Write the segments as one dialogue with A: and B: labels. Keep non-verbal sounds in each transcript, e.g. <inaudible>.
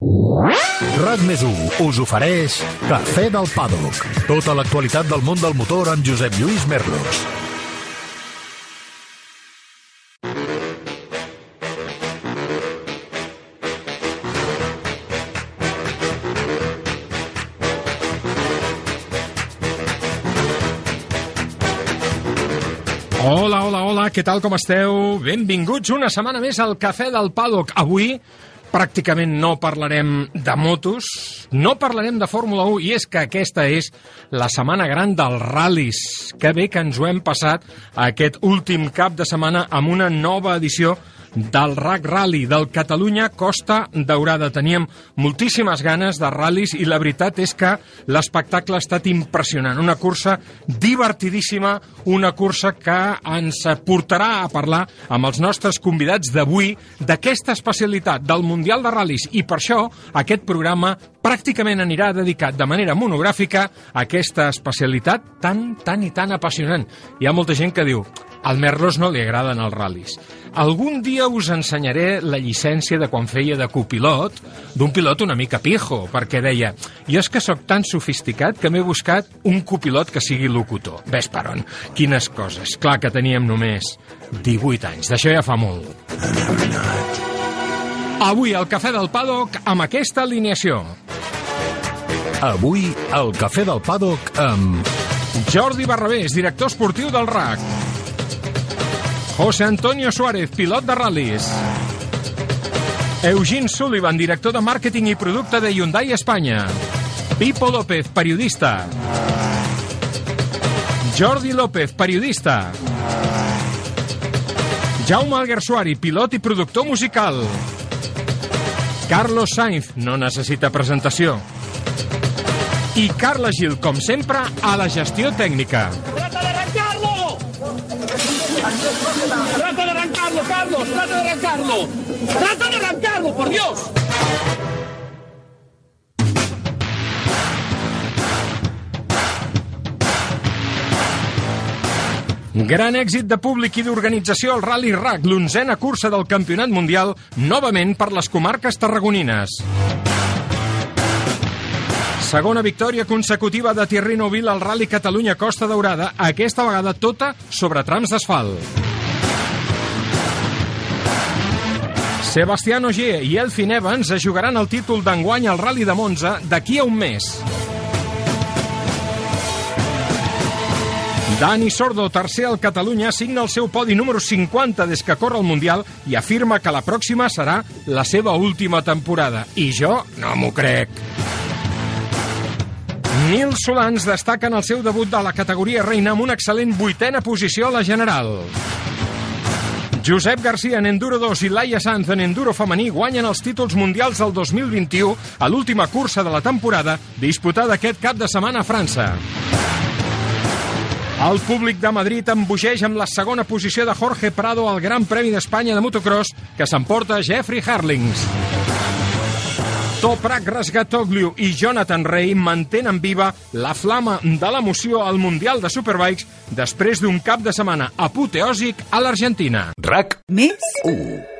A: RAC més us ofereix Cafè del Paddock. Tota l'actualitat del món del motor amb Josep Lluís Merlos.
B: Hola, hola, hola, què tal, com esteu? Benvinguts una setmana més al Cafè del Paddock. Avui pràcticament no parlarem de motos, no parlarem de Fórmula 1, i és que aquesta és la setmana gran dels ral·lis. Que bé que ens ho hem passat aquest últim cap de setmana amb una nova edició del RAC Rally, del Catalunya Costa Daurada. Teníem moltíssimes ganes de ral·lis i la veritat és que l'espectacle ha estat impressionant. Una cursa divertidíssima, una cursa que ens portarà a parlar amb els nostres convidats d'avui d'aquesta especialitat del Mundial de Ral·lis i per això aquest programa pràcticament anirà dedicat de manera monogràfica a aquesta especialitat tan, tan i tan apassionant. Hi ha molta gent que diu al Merlos no li agraden els ral·lis. Algun dia us ensenyaré la llicència de quan feia de copilot d'un pilot una mica pijo, perquè deia jo és que sóc tan sofisticat que m'he buscat un copilot que sigui locutor. Ves per on? Quines coses. Clar que teníem només 18 anys. D'això ja fa molt. Avui al Cafè del Paddock amb aquesta alineació.
A: Avui, al Cafè del Paddock amb...
B: Jordi Barrabés, director esportiu del RAC. José Antonio Suárez, pilot de ral·lis. Eugene Sullivan, director de màrqueting i producte de Hyundai Espanya. Pipo López, periodista. Jordi López, periodista. Jaume Alguersuari, pilot i productor musical. Carlos Sainz, no necessita presentació. I Carla Gil, com sempre, a la gestió tècnica.
C: ¡Trata de arrancarlo! ¡Trata de arrancarlo, Carlos! ¡Trata de arrancarlo! ¡Trata de arrancarlo, por Dios!
B: Gran èxit de públic i d'organització al Rally RAC, l'onzena cursa del Campionat Mundial, novament per les comarques tarragonines. Segona victòria consecutiva de Thierry Neuville al Rally Catalunya Costa Daurada, aquesta vegada tota sobre trams d'asfalt. Sebastián Ogier i Elfin Evans es jugaran el títol d'enguany al Rally de Monza d'aquí a un mes. Dani Sordo, tercer al Catalunya, signa el seu podi número 50 des que corre el Mundial i afirma que la pròxima serà la seva última temporada. I jo no m'ho crec. Nil Solans destaca en el seu debut de la categoria reina amb una excel·lent vuitena posició a la general. Josep Garcia en Enduro 2 i Laia Sanz en Enduro femení guanyen els títols mundials del 2021 a l'última cursa de la temporada disputada aquest cap de setmana a França. El públic de Madrid embogeix amb la segona posició de Jorge Prado al Gran Premi d'Espanya de motocross que s'emporta Jeffrey Harlings. Toprak Rasgatogliu i Jonathan Rey mantenen viva la flama de l'emoció al Mundial de Superbikes després d'un cap de setmana apoteòsic a l'Argentina.
A: RAC
D: Més?
A: 1.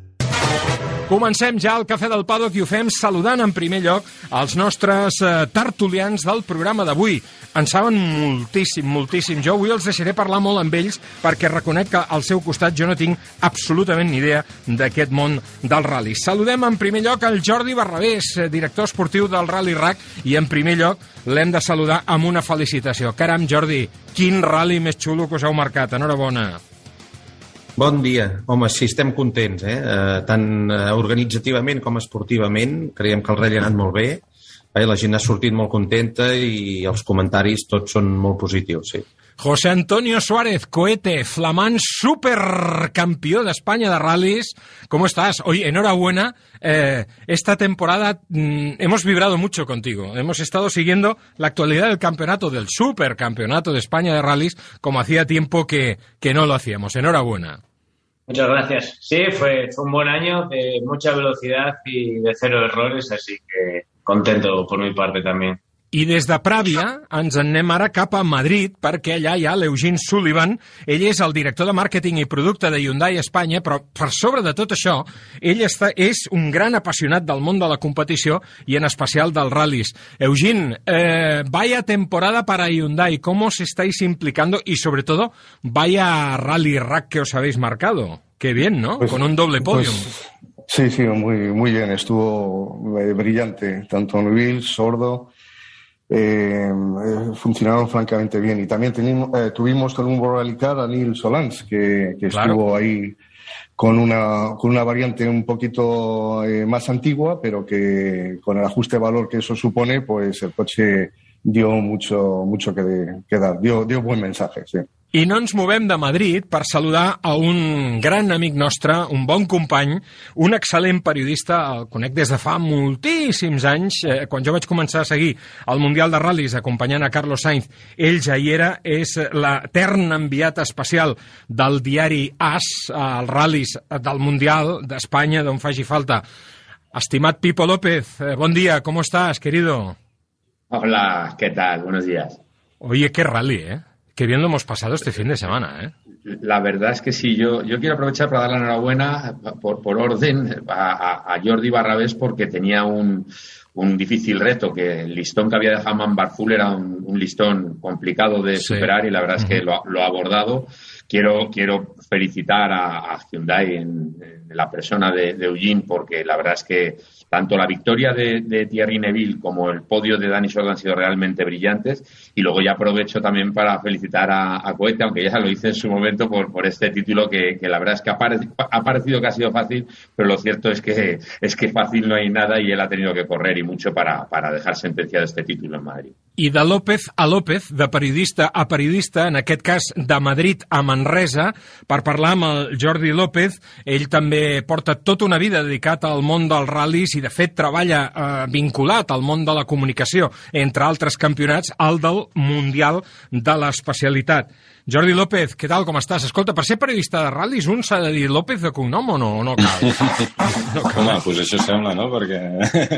B: Comencem ja el Cafè del Paddock i ho fem saludant en primer lloc els nostres eh, tertulians del programa d'avui. En saben moltíssim, moltíssim. Jo avui els deixaré parlar molt amb ells perquè reconec que al seu costat jo no tinc absolutament ni idea d'aquest món del rally. Saludem en primer lloc el Jordi Barrabés, eh, director esportiu del Rally RAC, i en primer lloc l'hem de saludar amb una felicitació. Caram, Jordi, quin rally més xulo que us heu marcat. Enhorabona.
E: Bon dia. Home, sí, estem contents, eh? eh tant eh, organitzativament com esportivament. Creiem que el rally ha anat molt bé eh, la gent ha sortit molt contenta i els comentaris tots són molt positius, sí.
B: José Antonio Suárez, cohete, flamán, supercampeón de España de rallies. ¿Cómo estás? Oye, enhorabuena. Eh, esta temporada mmm, hemos vibrado mucho contigo. Hemos estado siguiendo la actualidad del campeonato, del supercampeonato de España de rallies, como hacía tiempo que, que no lo hacíamos. Enhorabuena.
F: Muchas gracias. Sí, fue un buen año de mucha velocidad y de cero errores, así que contento por mi parte también.
B: I des de Pràvia ens en anem ara cap a Madrid perquè allà hi ha l'Eugene Sullivan. Ell és el director de màrqueting i producte de Hyundai Espanya, però per sobre de tot això, ell està, és un gran apassionat del món de la competició i en especial dels ral·lis. Eugene, eh, vaya temporada para Hyundai, ¿cómo os estáis implicando? Y sobre todo, vaya rally rack que os habéis marcado. Qué bien, ¿no?
G: Pues,
B: Con un doble podium.
G: Pues, sí, sí, muy, muy bien. Estuvo eh, brillante. Tanto Neville, Sordo, eh, funcionaron francamente bien. Y también tenimos, eh, tuvimos con un Rally Car a Neil Solans, que, que
B: Claro.
G: estuvo ahí con una, con una variante un poquito eh, más antigua, pero que con el ajuste de valor que eso supone, pues el coche dio mucho, mucho que, de- que dar. Dio, dio buen mensaje, sí.
B: I no ens movem de Madrid per saludar a un gran amic nostre, un bon company, un excel·lent periodista, el conec des de fa moltíssims anys, eh, quan jo vaig començar a seguir el Mundial de Ral·lis acompanyant a Carlos Sainz, ell ja hi era, és l'etern enviat especial del diari AS, als ral·lis del Mundial d'Espanya, d'on faci falta. Estimat Pipo López, eh, bon dia, com estàs, querido?
F: Hola, ¿qué tal? Buenos días.
B: Oye, qué rally, ¿eh? Qué bien lo hemos pasado este fin de semana, ¿eh?
H: La verdad es que sí, yo, yo quiero aprovechar para dar la enhorabuena por, por orden a, a- Jordi Barrabés porque tenía un, un difícil reto, que el listón que había dejado Man Barful era un, un listón complicado de
B: Sí.
H: superar y la verdad es que lo, ha- lo ha abordado. Quiero, quiero felicitar a, a Hyundai en, en la persona de, de Eugene porque la verdad es que tanto la victoria de, de Thierry Neville como el podio de Dani Sordo han sido realmente brillantes. Y luego ya aprovecho también para felicitar a, a aunque ya lo hice en su momento por, por este título que, que la verdad es que ha, ha parecido que ha sido fácil, pero lo cierto es que, <laughs> es que fácil no hay nada y él ha tenido que correr y mucho para, para dejar sentenciado este título en Madrid.
B: I de López a López, de periodista a periodista, en aquest cas de Madrid a Manresa, per parlar amb el Jordi López. Ell també porta tota una vida dedicat al món dels ral·lis i, de fet, treballa eh, vinculat al món de la comunicació, entre altres campionats, al del Mundial de l'Especialitat. Jordi López, què tal, com estàs? Escolta, per ser periodista de ral·lis, un s'ha de dir López de cognom o no, o no cal? <laughs> No cal.
I: Home, doncs això sembla, no? Perquè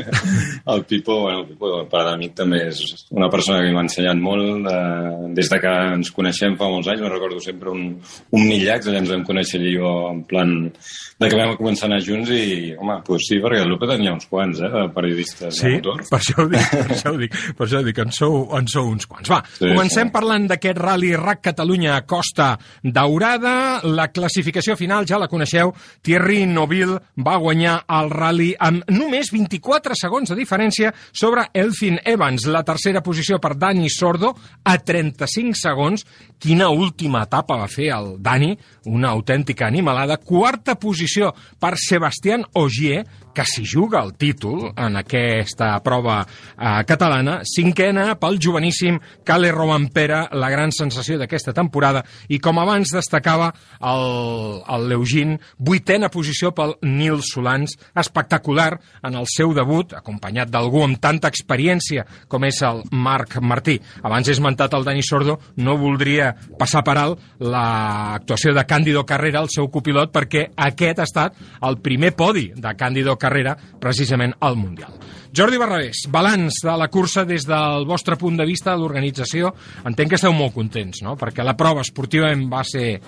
I: <laughs> el Pipo, bueno, el Pipo, per amic, també és una persona que m'ha ensenyat molt. Eh, des de que ens coneixem fa molts anys, me recordo sempre un, un Millacs, allà ens vam conèixer jo en plan de que vam començar a anar junts i, home, doncs sí, perquè el Lupe tenia uns quants, eh, de periodistes
B: Sí,
I: de motor.
B: per això ho dic, per això ho dic, per això ho dic, en sou, en sou uns quants. Va,
I: Sí,
B: comencem
I: sí.
B: parlant d'aquest Rally Rack Catalunya a Costa Daurada. La classificació final ja la coneixeu. Thierry Noville va guanyar el Rally amb només 24 segons de diferència sobre Elfin Evans. La tercera posició per Dani Sordo a 35 segons. Quina última etapa va fer el Dani, una autèntica animalada. Quarta posició per Sebastián Ogier, que s'hi juga el títol en aquesta prova eh, catalana. Cinquena pel joveníssim Cale Romampera, la gran sensació d'aquesta temporada. I com abans destacava el, el Leugin, vuitena posició pel Nil Solans, espectacular en el seu debut, acompanyat d'algú amb tanta experiència com és el Marc Martí. Abans he esmentat el Dani Sordo, no voldria passar per alt l'actuació de Càndido Carrera, el seu copilot, perquè aquest ha estat el primer podi de Càndido Carrera precisament al Mundial. Jordi Barrabés, balanç de la cursa des del vostre punt de vista de l'organització. Entenc que esteu molt contents, no? Perquè la prova esportivament va ser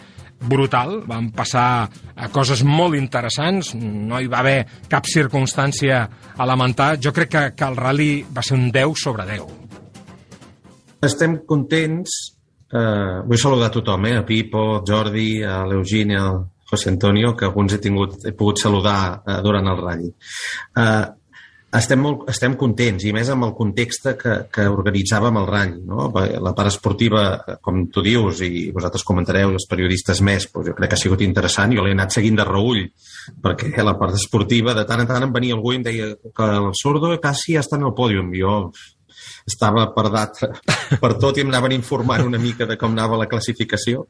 B: brutal, van passar a coses molt interessants, no hi va haver cap circumstància a lamentar. Jo crec que, que el rally va ser un 10 sobre 10.
E: Estem contents. Eh, vull saludar a tothom, eh? a Pipo, Jordi, a l'Eugini, al José Antonio, que alguns he, tingut, he pogut saludar eh, durant el ratll. Eh, estem, molt, estem contents, i més amb el context que, que organitzàvem el rany. No? La part esportiva, com tu dius, i vosaltres comentareu, els periodistes més, doncs jo crec que ha sigut interessant. Jo l'he anat seguint de reull, perquè la part esportiva, de tant en tant em venia algú i em deia que el Sordo quasi està en el pòdium. Jo estava perdat per tot i em anaven informant una mica de com anava la classificació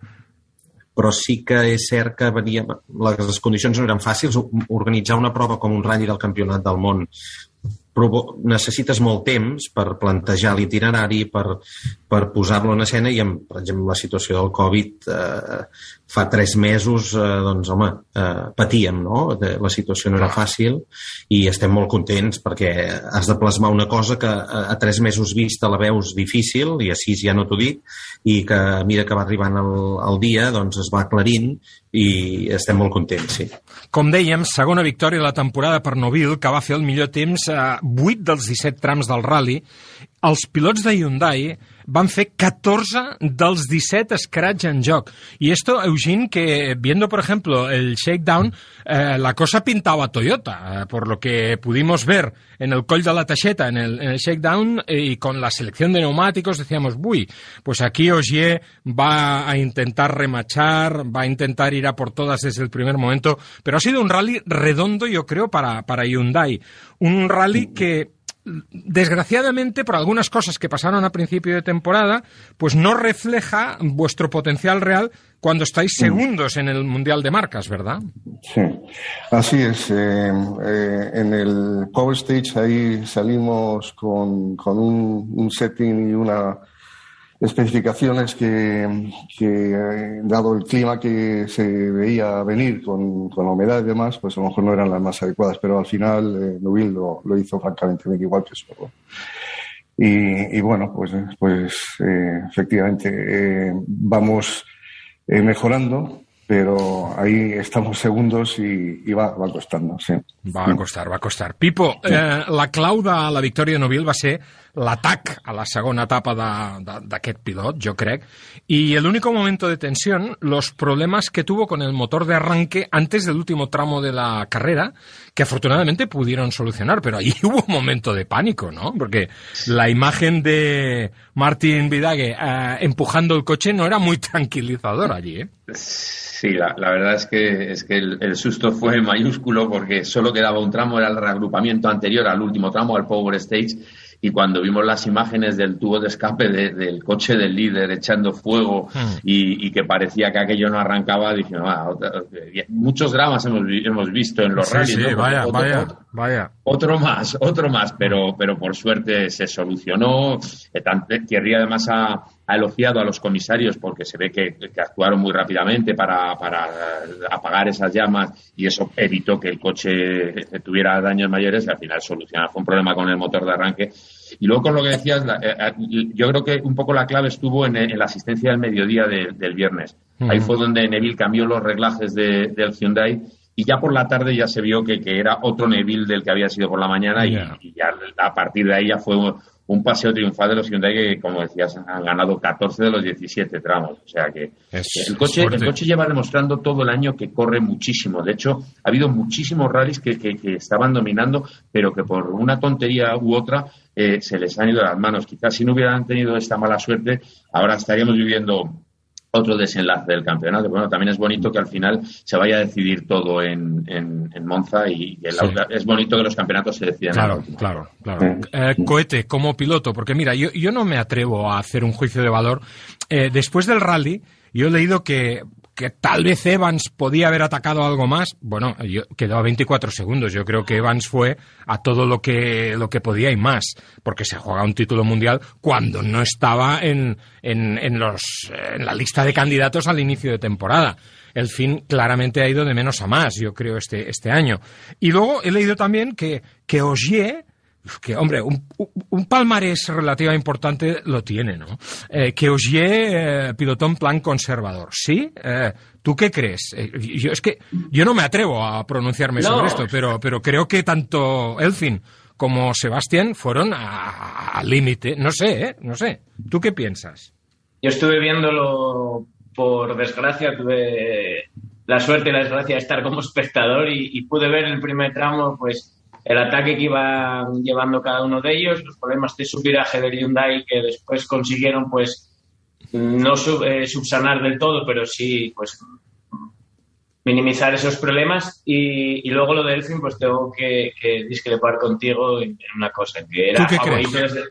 E: però sí que és cert que venia, les condicions no eren fàcils. Organitzar una prova com un ratll del Campionat del Món necessites molt temps per plantejar l'itinerari, per, per posar-lo en escena i, amb, per exemple, la situació del Covid eh, fa tres mesos, eh, doncs, home, eh, patíem, no? La situació no era fàcil i estem molt contents perquè has de plasmar una cosa que a, a tres mesos vista la veus difícil i a sis ja no t'ho dic i que a mesura que va arribant el, el dia doncs es va aclarint i estem molt contents, sí.
B: Com dèiem, segona victòria de la temporada per Novil, que va fer el millor temps a 8 dels 17 trams del rally. Els pilots de Hyundai van fer 14 dels 17 scratch en joc. Y esto, Eugene, que viendo, por ejemplo, el shakedown, eh, la cosa pintaba Toyota, eh, por lo que pudimos ver en el Coll de la Tacheta, en el, en el shakedown, eh, y con la selección de neumáticos, decíamos, uy, pues aquí Ogier va a intentar remachar, va a intentar ir a por todas desde el primer momento, pero ha sido un rally redondo, yo creo, para, para Hyundai. Un rally que desgraciadamente, por algunas cosas que pasaron a principio de temporada, pues no refleja vuestro potencial real cuando estáis mm. segundos en el Mundial de Marcas, ¿verdad?
G: Sí, así es. Eh, eh, en el Power Stage ahí salimos con, con un, un setting y una especificaciones que, que, dado el clima que se veía venir con, con, la humedad y demás, pues a lo mejor no eran las más adecuadas, pero al final eh, lo, lo, hizo francamente bien, igual que solo. Y, y bueno, pues, pues eh, efectivamente eh, vamos eh, mejorando pero ahí estamos segundos i, i va, va costando, sí.
B: Va a costar, va a costar. Pipo, eh, la clau de la victòria Novil va ser l'atac a la segona etapa d'aquest pilot, jo crec, y el único momento de tensión, los problemas que tuvo con el motor de arranque antes del último tramo de la carrera, que afortunadamente pudieron solucionar, pero ahí <laughs> hubo un momento de pánico, ¿no? Porque la imagen de Martin Vidague eh, empujando el coche no era muy <laughs> tranquilizador allí, ¿eh?
H: Sí, la, la, verdad es que, es que el, el, susto fue <laughs> mayúsculo porque solo quedaba un tramo, era el reagrupamiento anterior al último tramo, al Power Stage, y cuando vimos las imágenes del tubo de escape del coche del líder echando fuego hmm. y, y, que parecía que aquello no arrancaba, dije, ah, muchos dramas hemos, hemos visto en los rallies.
B: Sí, vaya, vaya, vaya.
H: Otro más, otro más, pero, pero por suerte se solucionó. Eh, Thierry además ha, ha elogiado a los comisarios porque se ve que, que actuaron muy rápidamente para, para, apagar esas llamas y eso evitó que el coche tuviera daños mayores y al final solucionó. Fue un problema con el motor de arranque. Y luego con lo que decías, eh, eh, yo creo que un poco la clave estuvo en, en la asistencia del mediodía de, del viernes. Ahí fue donde Neville cambió los reglajes de, del Hyundai y ya por la tarde ya se vio que, que, era otro Neville del que había sido por la mañana y, y ya a partir de ahí ya fue un paseo triunfal de los Hyundai que, como decías, han ganado 14 de los 17 tramos. O sea que el coche, el coche lleva demostrando todo el año que corre muchísimo. De hecho, ha habido muchísimos rallies que, que, que estaban dominando, pero que por una tontería u otra eh, se les han ido las manos. Quizás si no hubieran tenido esta mala suerte, ahora estaríamos viviendo otro desenlace del campeonato. Bueno, también es bonito que al final se vaya a decidir todo en, en, en Monza y, y el, sí. es bonito que los campeonatos se decidan.
B: Claro, claro, claro. Eh, Cohete, como piloto, porque mira, yo, yo no me atrevo a hacer un juicio de valor. Eh, después del rally, yo he leído que que tal vez Evans podía haber atacado algo más. Bueno, yo, quedó a 24 segundos. Yo creo que Evans fue a todo lo que, lo que podía y más, porque se juega un título mundial cuando no estaba en, en, en, los, en la lista de candidatos al inicio de temporada. El fin claramente ha ido de menos a más, yo creo, este, este año. Y luego he leído también que, que Ogier que, hombre, un, un, palmarés relativa importante lo tiene, ¿no? Eh, que Ogier eh, pilotó en plan conservador, ¿sí? Eh, ¿Tú qué crees? Eh, yo, es que yo no me atrevo a pronunciarme no. sobre esto, pero, pero creo que tanto Elfin como Sebastián fueron al límite. No sé, ¿eh? No sé. ¿Tú qué piensas?
F: Yo estuve viéndolo, por desgracia, tuve la suerte y la desgracia de estar como espectador y, y pude ver el primer tramo, pues el ataque que iba llevando cada uno de ellos, los problemas de subviraje del Hyundai que después consiguieron pues no sub, eh, subsanar del todo, pero sí pues minimizar esos problemas y, y luego lo de Elfin pues tengo que, que, discrepar contigo en una cosa que era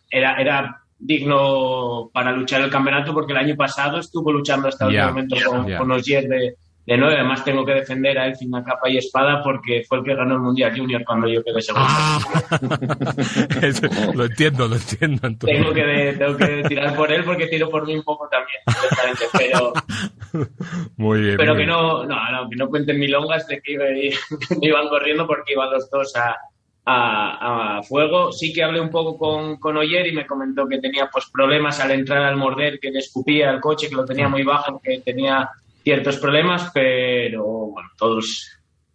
F: era, era digno para luchar el campeonato porque el año pasado estuvo luchando hasta el momento con, yeah. con de, de nueve. Además, tengo que defender a Elfin a capa y espada porque fue el que ganó el Mundial Junior cuando yo quedé segundo. Ah. <laughs>
B: lo entiendo, lo entiendo.
F: Tengo que, tengo que tirar por él porque tiro por mí un poco también, pero...
B: Muy bien.
F: Pero
B: muy
F: que,
B: bien.
F: No, no, no, que no cuenten milongas de <laughs> que iban corriendo porque iban los dos a, a, a, fuego. Sí que hablé un poco con, con Oyer y me comentó que tenía pues problemas al entrar al morder, que le escupía el coche, que lo tenía muy bajo, que tenía ciertos problemas, pero bueno, todos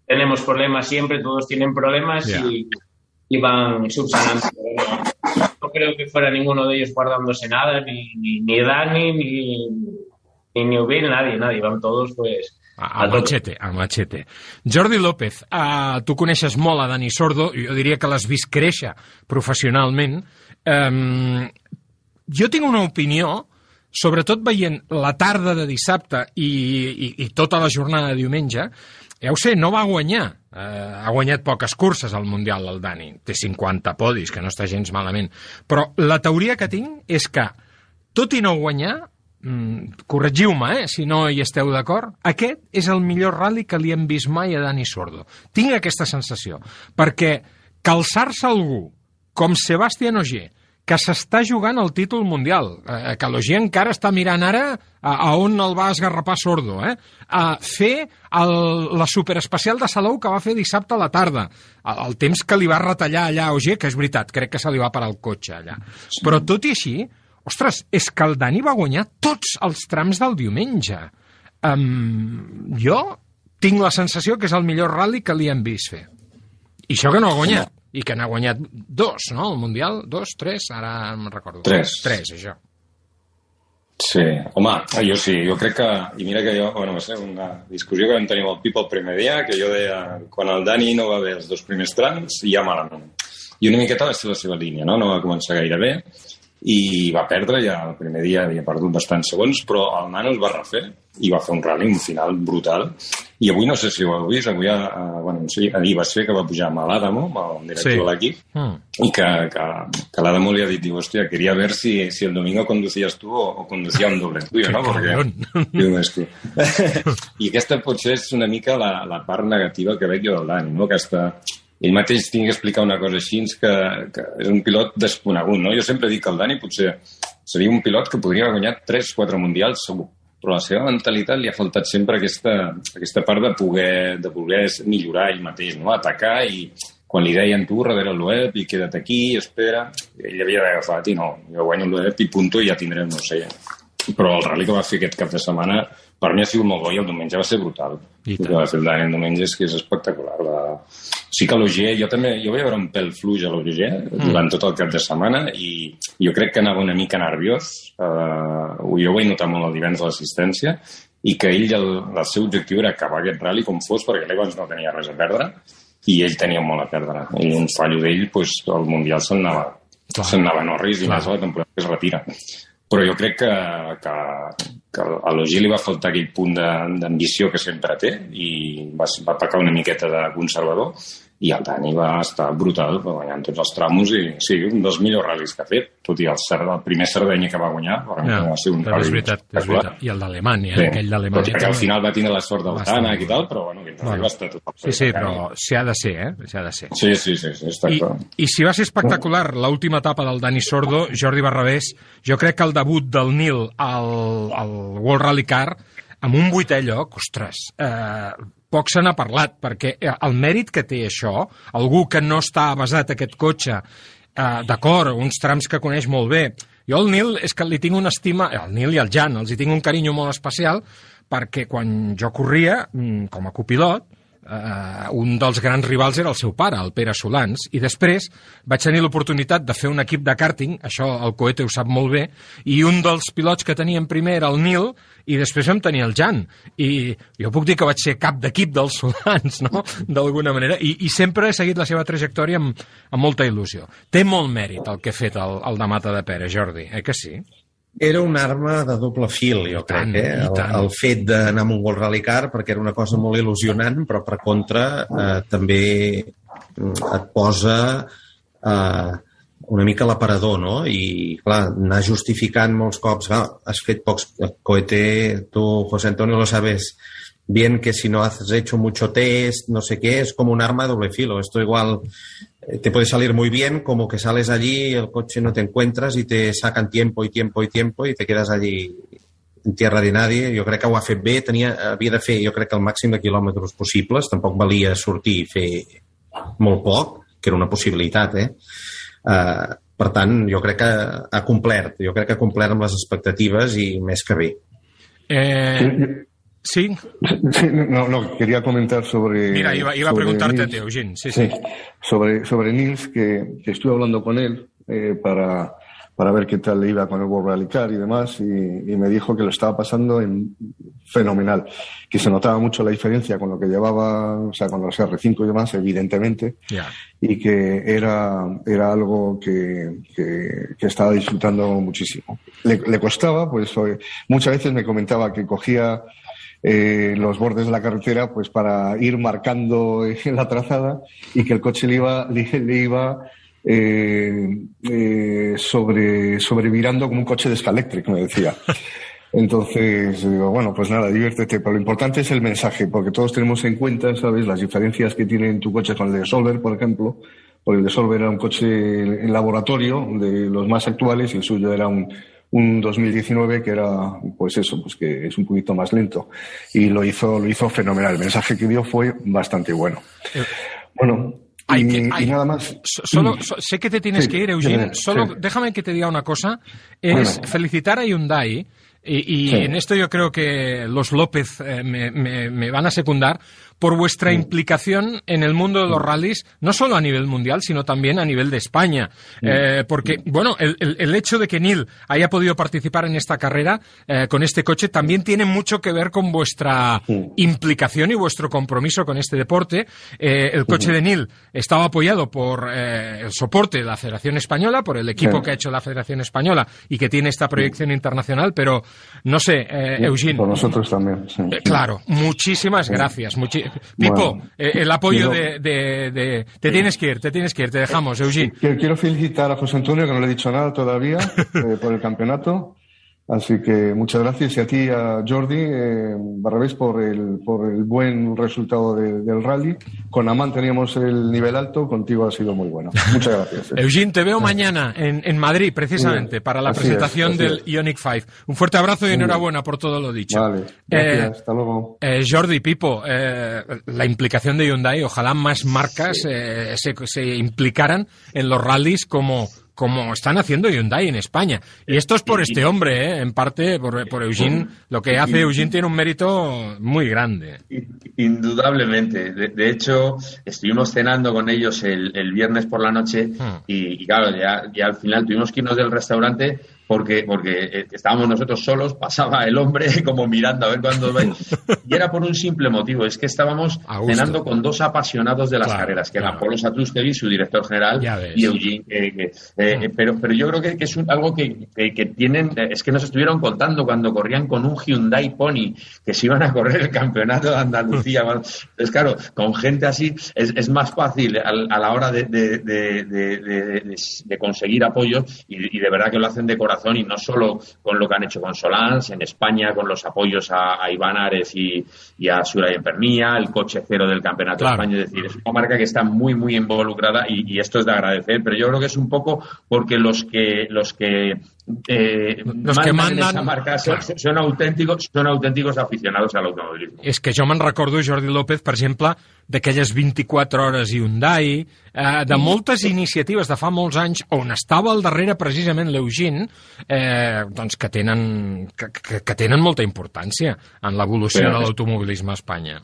F: tenemos problemas siempre, todos tienen problemas
B: Yeah.
F: y, y van subsanando. No creo que fuera ninguno de ellos guardándose nada, ni, ni, ni Dani, ni, ni Newville, nadie, nadie, van todos pues
B: A, a machete, a machete. Jordi López, uh, tu coneixes molt a Dani Sordo, jo diria que l'has vist créixer professionalment. Um, jo tinc una opinió, sobretot veient la tarda de dissabte i, i, i tota la jornada de diumenge, ja ho sé, no va guanyar. Uh, ha guanyat poques curses al Mundial, el Dani. Té 50 podis, que no està gens malament. Però la teoria que tinc és que, tot i no guanyar, mm, corregiu-me, eh, si no hi esteu d'acord, aquest és el millor rally que li hem vist mai a Dani Sordo. Tinc aquesta sensació, perquè calçar-se algú com Sebastián Ogier, que s'està jugant el títol mundial, eh, que l'Ogier encara està mirant ara a, a on el va esgarrapar Sordo, eh? a fer el, la superespecial de Salou que va fer dissabte a la tarda, el, el temps que li va retallar allà a Ogier, que és veritat, crec que se li va parar el cotxe allà. Sí. Però tot i així, ostres, és que el Dani va guanyar tots els trams del diumenge. Um, jo tinc la sensació que és el millor rally que li hem vist fer. I això que no ha guanyat. I que n'ha guanyat dos, no? El Mundial, dos, tres, ara me'n recordo.
I: Tres.
B: Tres, això.
I: Sí, home, jo sí, jo crec que, i mira que jo, bueno, va ser una discussió que vam tenir amb el Pipo el primer dia, que jo deia, quan el Dani no va bé els dos primers trams, ja malament. I una miqueta va ser la seva línia, no? No va començar gaire bé, i va perdre ja el primer dia, havia perdut bastants segons, però el nano es va refer i va fer un rally, un final brutal. I avui no sé si ho heu vist, avui, uh, bueno, sí, ahir va ser que va pujar amb l'Adamo, el director
B: Sí.
I: de l'equip,
B: Mm.
I: y que, que, que l'Adamo li ha dit, diu, hòstia, quería ver si, si el domingo conducías tú o, o conducia un doble tuyo, no? Perquè, diu, és que... I aquesta potser és una mica la, la part negativa que veig jo del Dani, no? Aquesta... Ell mateix tinc que explicar una cosa així, que, que és un pilot desconegut, no? Jo sempre dic que el Dani potser seria un pilot que podria haver guanyat 3-4 mundials segur, però la seva mentalitat li ha faltat sempre aquesta, aquesta part de poder, de poder millorar ell mateix, no? atacar i quan li deien tu darrere l'UEP i queda't aquí, espera, ell havia d'haver agafat i no, jo guanyo l'UEP i punto i ja tindrem, no sé, però el rally que va fer aquest cap de setmana per mi ha sigut molt bo i el diumenge va ser brutal.
B: I
I: el que va fer el Dani el diumenge és que és espectacular. Va... Sí que l'Ogier, jo també, jo vaig veure un pèl fluix a l'Ogier mm. durant tot el cap de setmana i jo crec que anava una mica nerviós. Uh, jo ho vaig notar molt el divendres a l'assistència i que ell, el, el seu objectiu era acabar aquest rally com fos, perquè l'Evans no tenia res a perdre i ell tenia molt a perdre. I un fallo d'ell, pues, el Mundial se'n anava, se'n anava a Norris i la temporada que es retira. Però jo crec que, que, que a l'Ogi li va faltar aquell punt d'ambició que sempre té i va, va pecar una miqueta de conservador i el Dani va estar brutal va guanyant tots els tramos i sí, un dels millors ral·lis que ha fet, tot i el, Cer- el primer Sardenya que va guanyar va,
B: Ja,
I: va ser un
B: però és veritat, és veritat. I el d'Alemanya,
I: Sí,
B: aquell
I: però
B: d'Alemanya.
I: que al final va tindre la sort del Tànec i tal, però bueno, aquest rally
B: Bueno.
I: va estar tot
B: Sí, sí, però s'hi ha de ser, eh? S'hi ha de ser.
I: Sí, sí, sí, sí està
B: I,
I: clar.
B: I si va ser espectacular l'última etapa del Dani Sordo, Jordi Barrabés, jo crec que el debut del Nil al, al World Rally Car amb un vuitè lloc, ostres, eh, poc se n'ha parlat, perquè eh, el mèrit que té això, algú que no està basat aquest cotxe, eh, d'acord, uns trams que coneix molt bé, jo al Nil és que li tinc una estima, el Nil i el Jan, els hi tinc un carinyo molt especial, perquè quan jo corria, mm, com a copilot, eh, un dels grans rivals era el seu pare, el Pere Solans, i després vaig tenir l'oportunitat de fer un equip de karting, això el Coete ho sap molt bé, i un dels pilots que teníem primer era el Nil, i després vam tenir el Jan. I jo puc dir que vaig ser cap d'equip dels Solans, no?, d'alguna manera, i, i sempre he seguit la seva trajectòria amb, amb molta il·lusió. Té molt mèrit el que ha fet el, el de Mata de Pere, Jordi, eh que sí?
E: Era una arma de doble fil, jo crec, eh? El, el fet d'anar amb un World Rally Car, perquè era una cosa molt il·lusionant, però per contra eh, també et posa eh, una mica l'aparador, no? I, clar, anar justificant molts cops, clar, has fet pocs... Coete, tu, José Antonio, lo sabes bien que si no has hecho mucho test, no sé qué, es como un arma de doble filo. Esto igual te puede salir muy bien, como que sales allí, el coche no te encuentras y te sacan tiempo y tiempo y tiempo y te quedas allí en tierra de nadie. Jo crec que ho ha fet bé, tenia, havia de fer, jo crec que el màxim de quilòmetres possibles, tampoc valia sortir i fer molt poc, que era una possibilitat, eh? Uh, per tant, jo crec que ha complert, jo crec que ha complert amb les expectatives i més que bé.
B: Eh, sí.
G: Sí, no, no, quería comentar sobre...
B: Mira, iba, iba a preguntarte a
G: Nils.
B: ti, Eugene. Sí, sí.
G: Sobre, sobre Nils, que, que estuve hablando con él eh, para, para ver qué tal le iba con el World Rally Car y demás, y, y me dijo que lo estaba pasando en fenomenal, que se notaba mucho la diferencia con lo que llevaba, o sea, con los R5 y demás, evidentemente,
B: Ya.
G: y que era, era algo que, que, que estaba disfrutando muchísimo. Le, le costaba, pues eh, muchas veces me comentaba que cogía eh, los bordes de la carretera pues para ir marcando eh, <laughs> la trazada y que el coche le iba, le, iba eh, eh, sobre, sobrevirando como un coche de Scalectric, me decía. Entonces, digo, bueno, pues nada, diviértete, pero lo importante es el mensaje, porque todos tenemos en cuenta, ¿sabes?, las diferencias que tiene tu coche con el de Solver, por ejemplo, porque el de Solver era un coche en laboratorio de los más actuales y el suyo era un, un 2019 que era, pues eso, pues que es un poquito más lento. Y lo hizo, lo hizo fenomenal. El mensaje que dio fue bastante bueno. Bueno,
B: Hay
G: y,
B: que-
G: y
B: hay-
G: nada más.
B: So- Solo, so- sé que te tienes
G: Sí,
B: que ir, Eugene.
G: sí,
B: Solo
G: sí.
B: déjame que te diga una cosa. Es
G: Bueno.
B: felicitar a Hyundai. Y, y en esto yo creo que los López eh, me, me- me van a secundar por vuestra implicación en el mundo de los rallies, no solo a nivel mundial, sino también a nivel de España. Eh, porque, bueno, el, el- el hecho de que Neil haya podido participar en esta carrera eh, con este coche también tiene mucho que ver con vuestra implicación y vuestro compromiso con este deporte. Eh, el coche de Neil estaba apoyado por eh, el soporte de la Federación Española, por el equipo que ha hecho la Federación Española y que tiene esta proyección internacional, pero no sé, eh, Eugene.
G: Por nosotros también. sí.
B: Claro, muchísimas gracias. Muchi- <laughs> Pipo,
G: Bueno,
B: eh, el apoyo
G: quiero-
B: de, de- de- Te tienes que ir, te tienes que ir, te dejamos, Eugene.
G: Quiero, quiero felicitar a José Antonio, que no le he dicho nada todavía, <laughs> eh, por el campeonato. Así que muchas gracias. Y a ti, a Jordi, eh, Barrabés, por el, por el buen resultado de- del rally. Con Amán teníamos el nivel alto, contigo ha sido muy bueno. Muchas gracias. eh.
B: Eugene, te veo mañana en, en Madrid, precisamente, para la presentación
G: es,
B: del. Ionic 5. Un fuerte abrazo y enhorabuena por todo lo dicho.
G: Vale, gracias.
B: Eh,
G: Hasta luego.
B: Eh, Jordi, Pipo, la implicación de Hyundai, ojalá más marcas eh, se, se implicaran en los rallies como, como están haciendo Hyundai en España. Y esto es por este hombre, eh, en parte por, por Eugene. Lo que hace Eugene tiene un mérito muy grande.
H: Indudablemente. De, de hecho, estuvimos cenando con ellos el, el viernes por la noche
B: Hmm.
H: y, y claro, ya, ya al final tuvimos que irnos del restaurante porque, porque eh, estábamos nosotros solos, pasaba el hombre <laughs> como mirando a ver cuándo. Y era por un simple motivo, es que estábamos
B: A
H: cenando con dos apasionados de las
B: Claro,
H: carreras, que
B: claro.
H: eran Polo Satrústegui, su director general, y Eugene. que, eh,
B: Mm.
H: pero, pero yo creo que, que es un- algo que, que- que tienen, eh, es que nos estuvieron contando cuando corrían con un Hyundai Pony, que se iban a correr el campeonato de Andalucía. Entonces, claro, con gente así es, es más fácil al- a, la hora de, de- de- de- de- de- de conseguir apoyo y, y de verdad que lo hacen de corazón y no solo con lo que han hecho con Solans, en España con los apoyos a, a Iván Ares y, y a Suraya Pernía, el coche cero del Campeonato
B: Claro.
H: de España. Es decir, es una marca que está muy, muy involucrada y, y esto es de agradecer, pero yo creo que es un poco porque los que los que eh,
B: Los que mandan-
H: esa marca son,
B: claro.
H: son auténticos son auténticos aficionados al automovilismo.
B: És que jo me'n recordo, Jordi López, per exemple, d'aquelles 24 hores Hyundai, eh, de moltes iniciatives de fa molts anys on estava al darrere precisament l'Eugene, eh, doncs que tenen, que, que, que tenen molta importància en l'evolució de l'automobilisme a Espanya.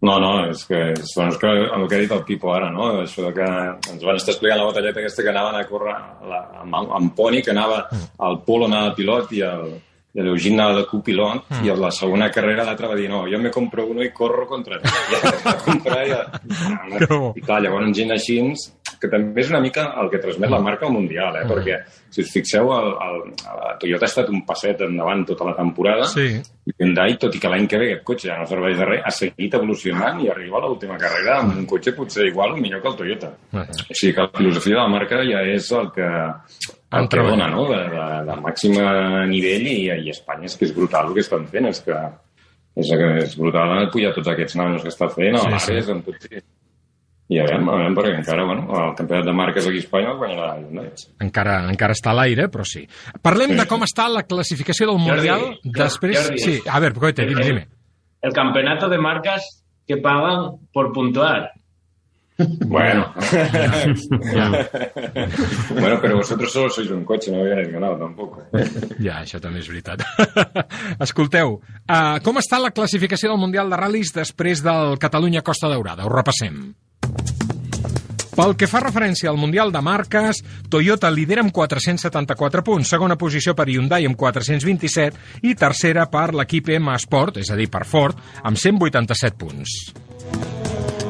I: No, no, és que són que, el que ha dit el Pipo ara, no? Això de que ens van estar explicant la batalleta aquesta que anaven a córrer la, amb, amb Poni, que anava al Polo anava pilot i el, i l'Eugene anava de copilot mm. i a la segona carrera l'altre va dir no, jo me compro uno i corro contra tu. I va comprar i, i clar, llavors gent així que també és una mica el que transmet la marca al Mundial, eh? Mm. perquè si us fixeu, el, el, el Toyota ha estat un passet endavant tota la temporada
B: Sí.
I: i Hyundai, tot i que l'any que ve aquest cotxe ja no serveix de res, ha seguit evolucionant i arriba a l'última carrera amb un cotxe potser igual o millor que el Toyota.
B: Uh
I: O sigui que la filosofia de la marca ja és el que, el que dona, no? De, de, de màxim nivell i, i Espanya és que és brutal el que estan fent, és que és, és brutal pujar tots aquests nanos que està fent,
B: Sí,
I: a
B: sí.
I: l'Ares, amb tot... I a veure, a veure, perquè encara, bueno, el campionat de marques aquí a Espanya el guanyarà Hyundai.
B: Encara, encara està a l'aire, però sí. Parlem de com està la classificació del Mundial
F: Jordi,
B: després...
F: Jordi.
B: Sí, a ver, Coete, dime, dime.
F: El campeonato de marcas que pagan por puntuar.
I: Bueno. <laughs> bueno, pero vosotros solo sois un coche, no habéis ganado tampoco.
B: Ja, això també és veritat. <laughs> Escolteu, uh, com està la classificació del Mundial de Ral·lis després del Catalunya-Costa Daurada? Ho repassem. Pel que fa referència al Mundial de Marques, Toyota lidera amb 474 punts, segona posició per Hyundai amb 427 i tercera per l'equip M Sport, és a dir, per Ford, amb 187 punts.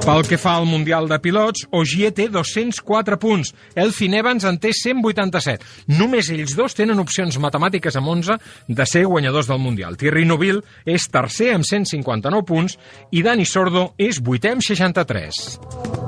B: Pel que fa al Mundial de Pilots, Ogier té 204 punts, Elfin Evans en té 187. Només ells dos tenen opcions matemàtiques amb 11 de ser guanyadors del Mundial. Thierry Neuville és tercer amb 159 punts i Dani Sordo és vuitè amb 63.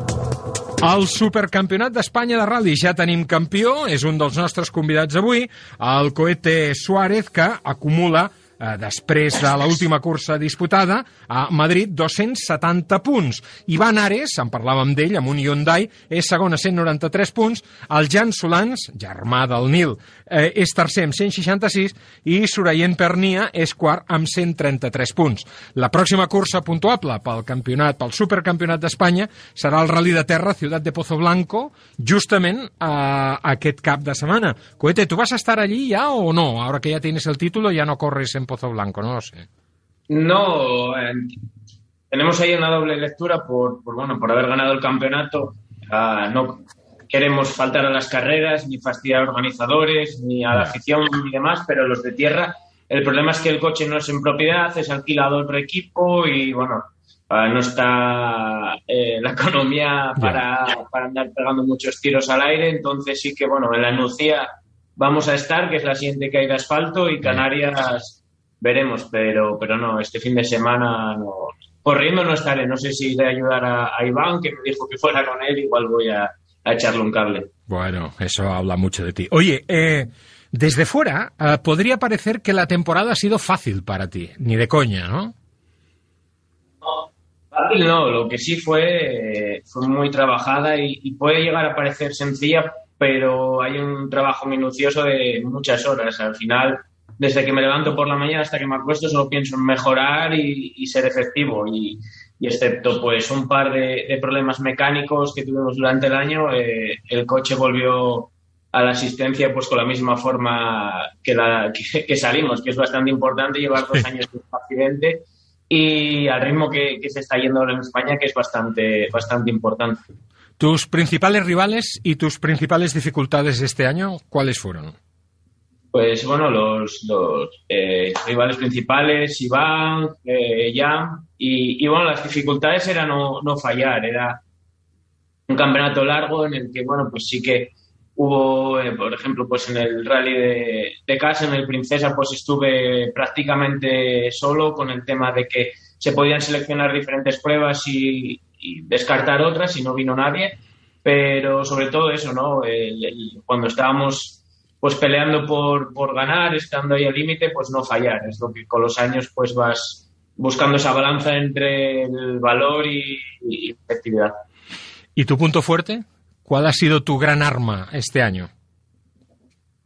B: Al Supercampionat d'Espanya de Rally ja tenim campió, és un dels nostres convidats avui, el Coete Suárez, que acumula eh, després de l'última cursa disputada a Madrid 270 punts. Ivan Ares, en parlàvem d'ell, amb un Hyundai, és segon a 193 punts. El Jan Solans, germà del Nil, eh, és tercer amb 166 i Surayen Pernia és quart amb 133 punts. La pròxima cursa puntuable pel campionat, pel Supercampionat d'Espanya serà el Rally de Terra Ciutat de Pozo Blanco justament eh, aquest cap de setmana. Coete, ¿tú vas estar allí ya o no? Ahora que ya tienes el título ya no corres en Pozo Blanco, no lo sé.
F: No, eh, tenemos ahí una doble lectura por, por, bueno, por haber ganado el campeonato. Ah, no queremos faltar a las carreras, ni fastidiar a organizadores, ni a la afición, ni demás, pero los de tierra, el problema es que el coche no es en propiedad, es alquilado otro equipo y, bueno, ah, no está eh, la <laughs> economía para, para andar pegando muchos tiros al aire, entonces sí que, bueno, en la Nucía vamos a estar, que es la siguiente caída de asfalto, y Canarias veremos, pero, pero no, este fin de semana no. Corriendo no estaré, no sé si iré a ayudar a, a Iván, que me dijo que fuera con él, igual voy a, a echarle un cable.
B: Bueno, eso habla mucho de ti. Oye, eh, desde fuera eh, podría parecer que la temporada ha sido fácil para ti, ni de coña, ¿no?
F: Fácil no, lo que sí fue, eh, fue muy trabajada y, y puede llegar a parecer sencilla, pero hay un trabajo minucioso de muchas horas. Al final, desde que me levanto por la mañana hasta que me acuesto, solo pienso en mejorar y, y ser efectivo. Y, y excepto pues un par de, de problemas mecánicos que tuvimos durante el año, eh, el coche volvió a la asistencia pues con la misma forma que, la, que, que salimos, que es bastante importante llevar dos años de accidente y al ritmo que, que, se está yendo ahora en España, que es bastante, bastante importante.
B: ¿Tus principales rivales y tus principales dificultades de este año, cuáles fueron?
F: Pues bueno, los, los eh, rivales principales, Iván, eh, y, y, bueno, las dificultades era no, no, fallar, era un campeonato largo en el que, bueno, pues sí que hubo, eh, por ejemplo, pues en el rally de, de, casa, en el Princesa, pues estuve prácticamente solo con el tema de que se podían seleccionar diferentes pruebas y, y descartar otras y no vino nadie, pero sobre todo eso, ¿no? Cuando estábamos pues peleando por, por ganar, estando ahí al límite, pues no fallar. Es lo que con los años pues vas buscando esa balanza entre el valor y, y efectividad.
B: ¿Y tu punto fuerte? ¿Cuál ha sido tu gran arma este año?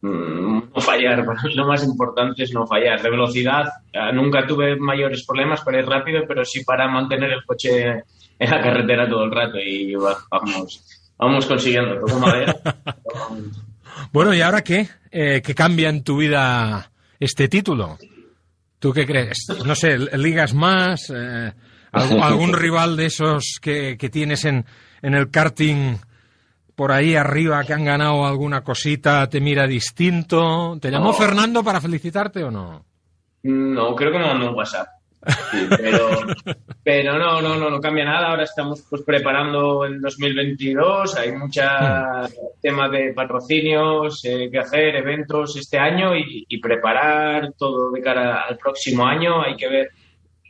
F: Mm, No fallar, <laughs> lo más importante es no fallar. De velocidad, eh, nunca tuve mayores problemas para ir rápido, pero sí para mantener el coche en la carretera todo el rato y vamos, vamos consiguiendo. Toco madera. <laughs>
B: Bueno, ¿y ahora qué? Eh, ¿Qué cambia en tu vida este título? ¿Tú qué crees? No sé, ligas más, eh, ¿Algún, <laughs> algún rival de esos que, que tienes en, en el karting por ahí arriba que han ganado alguna cosita te mira distinto? ¿Te llamó. Fernando para felicitarte o no?
F: No, creo que me mandó un WhatsApp. Sí, pero, pero no, no, no, no cambia nada. Ahora estamos pues preparando el 2022. Hay mucha tema de patrocinios eh, que hacer, eventos este año y, y preparar todo de cara al próximo año. Hay que ver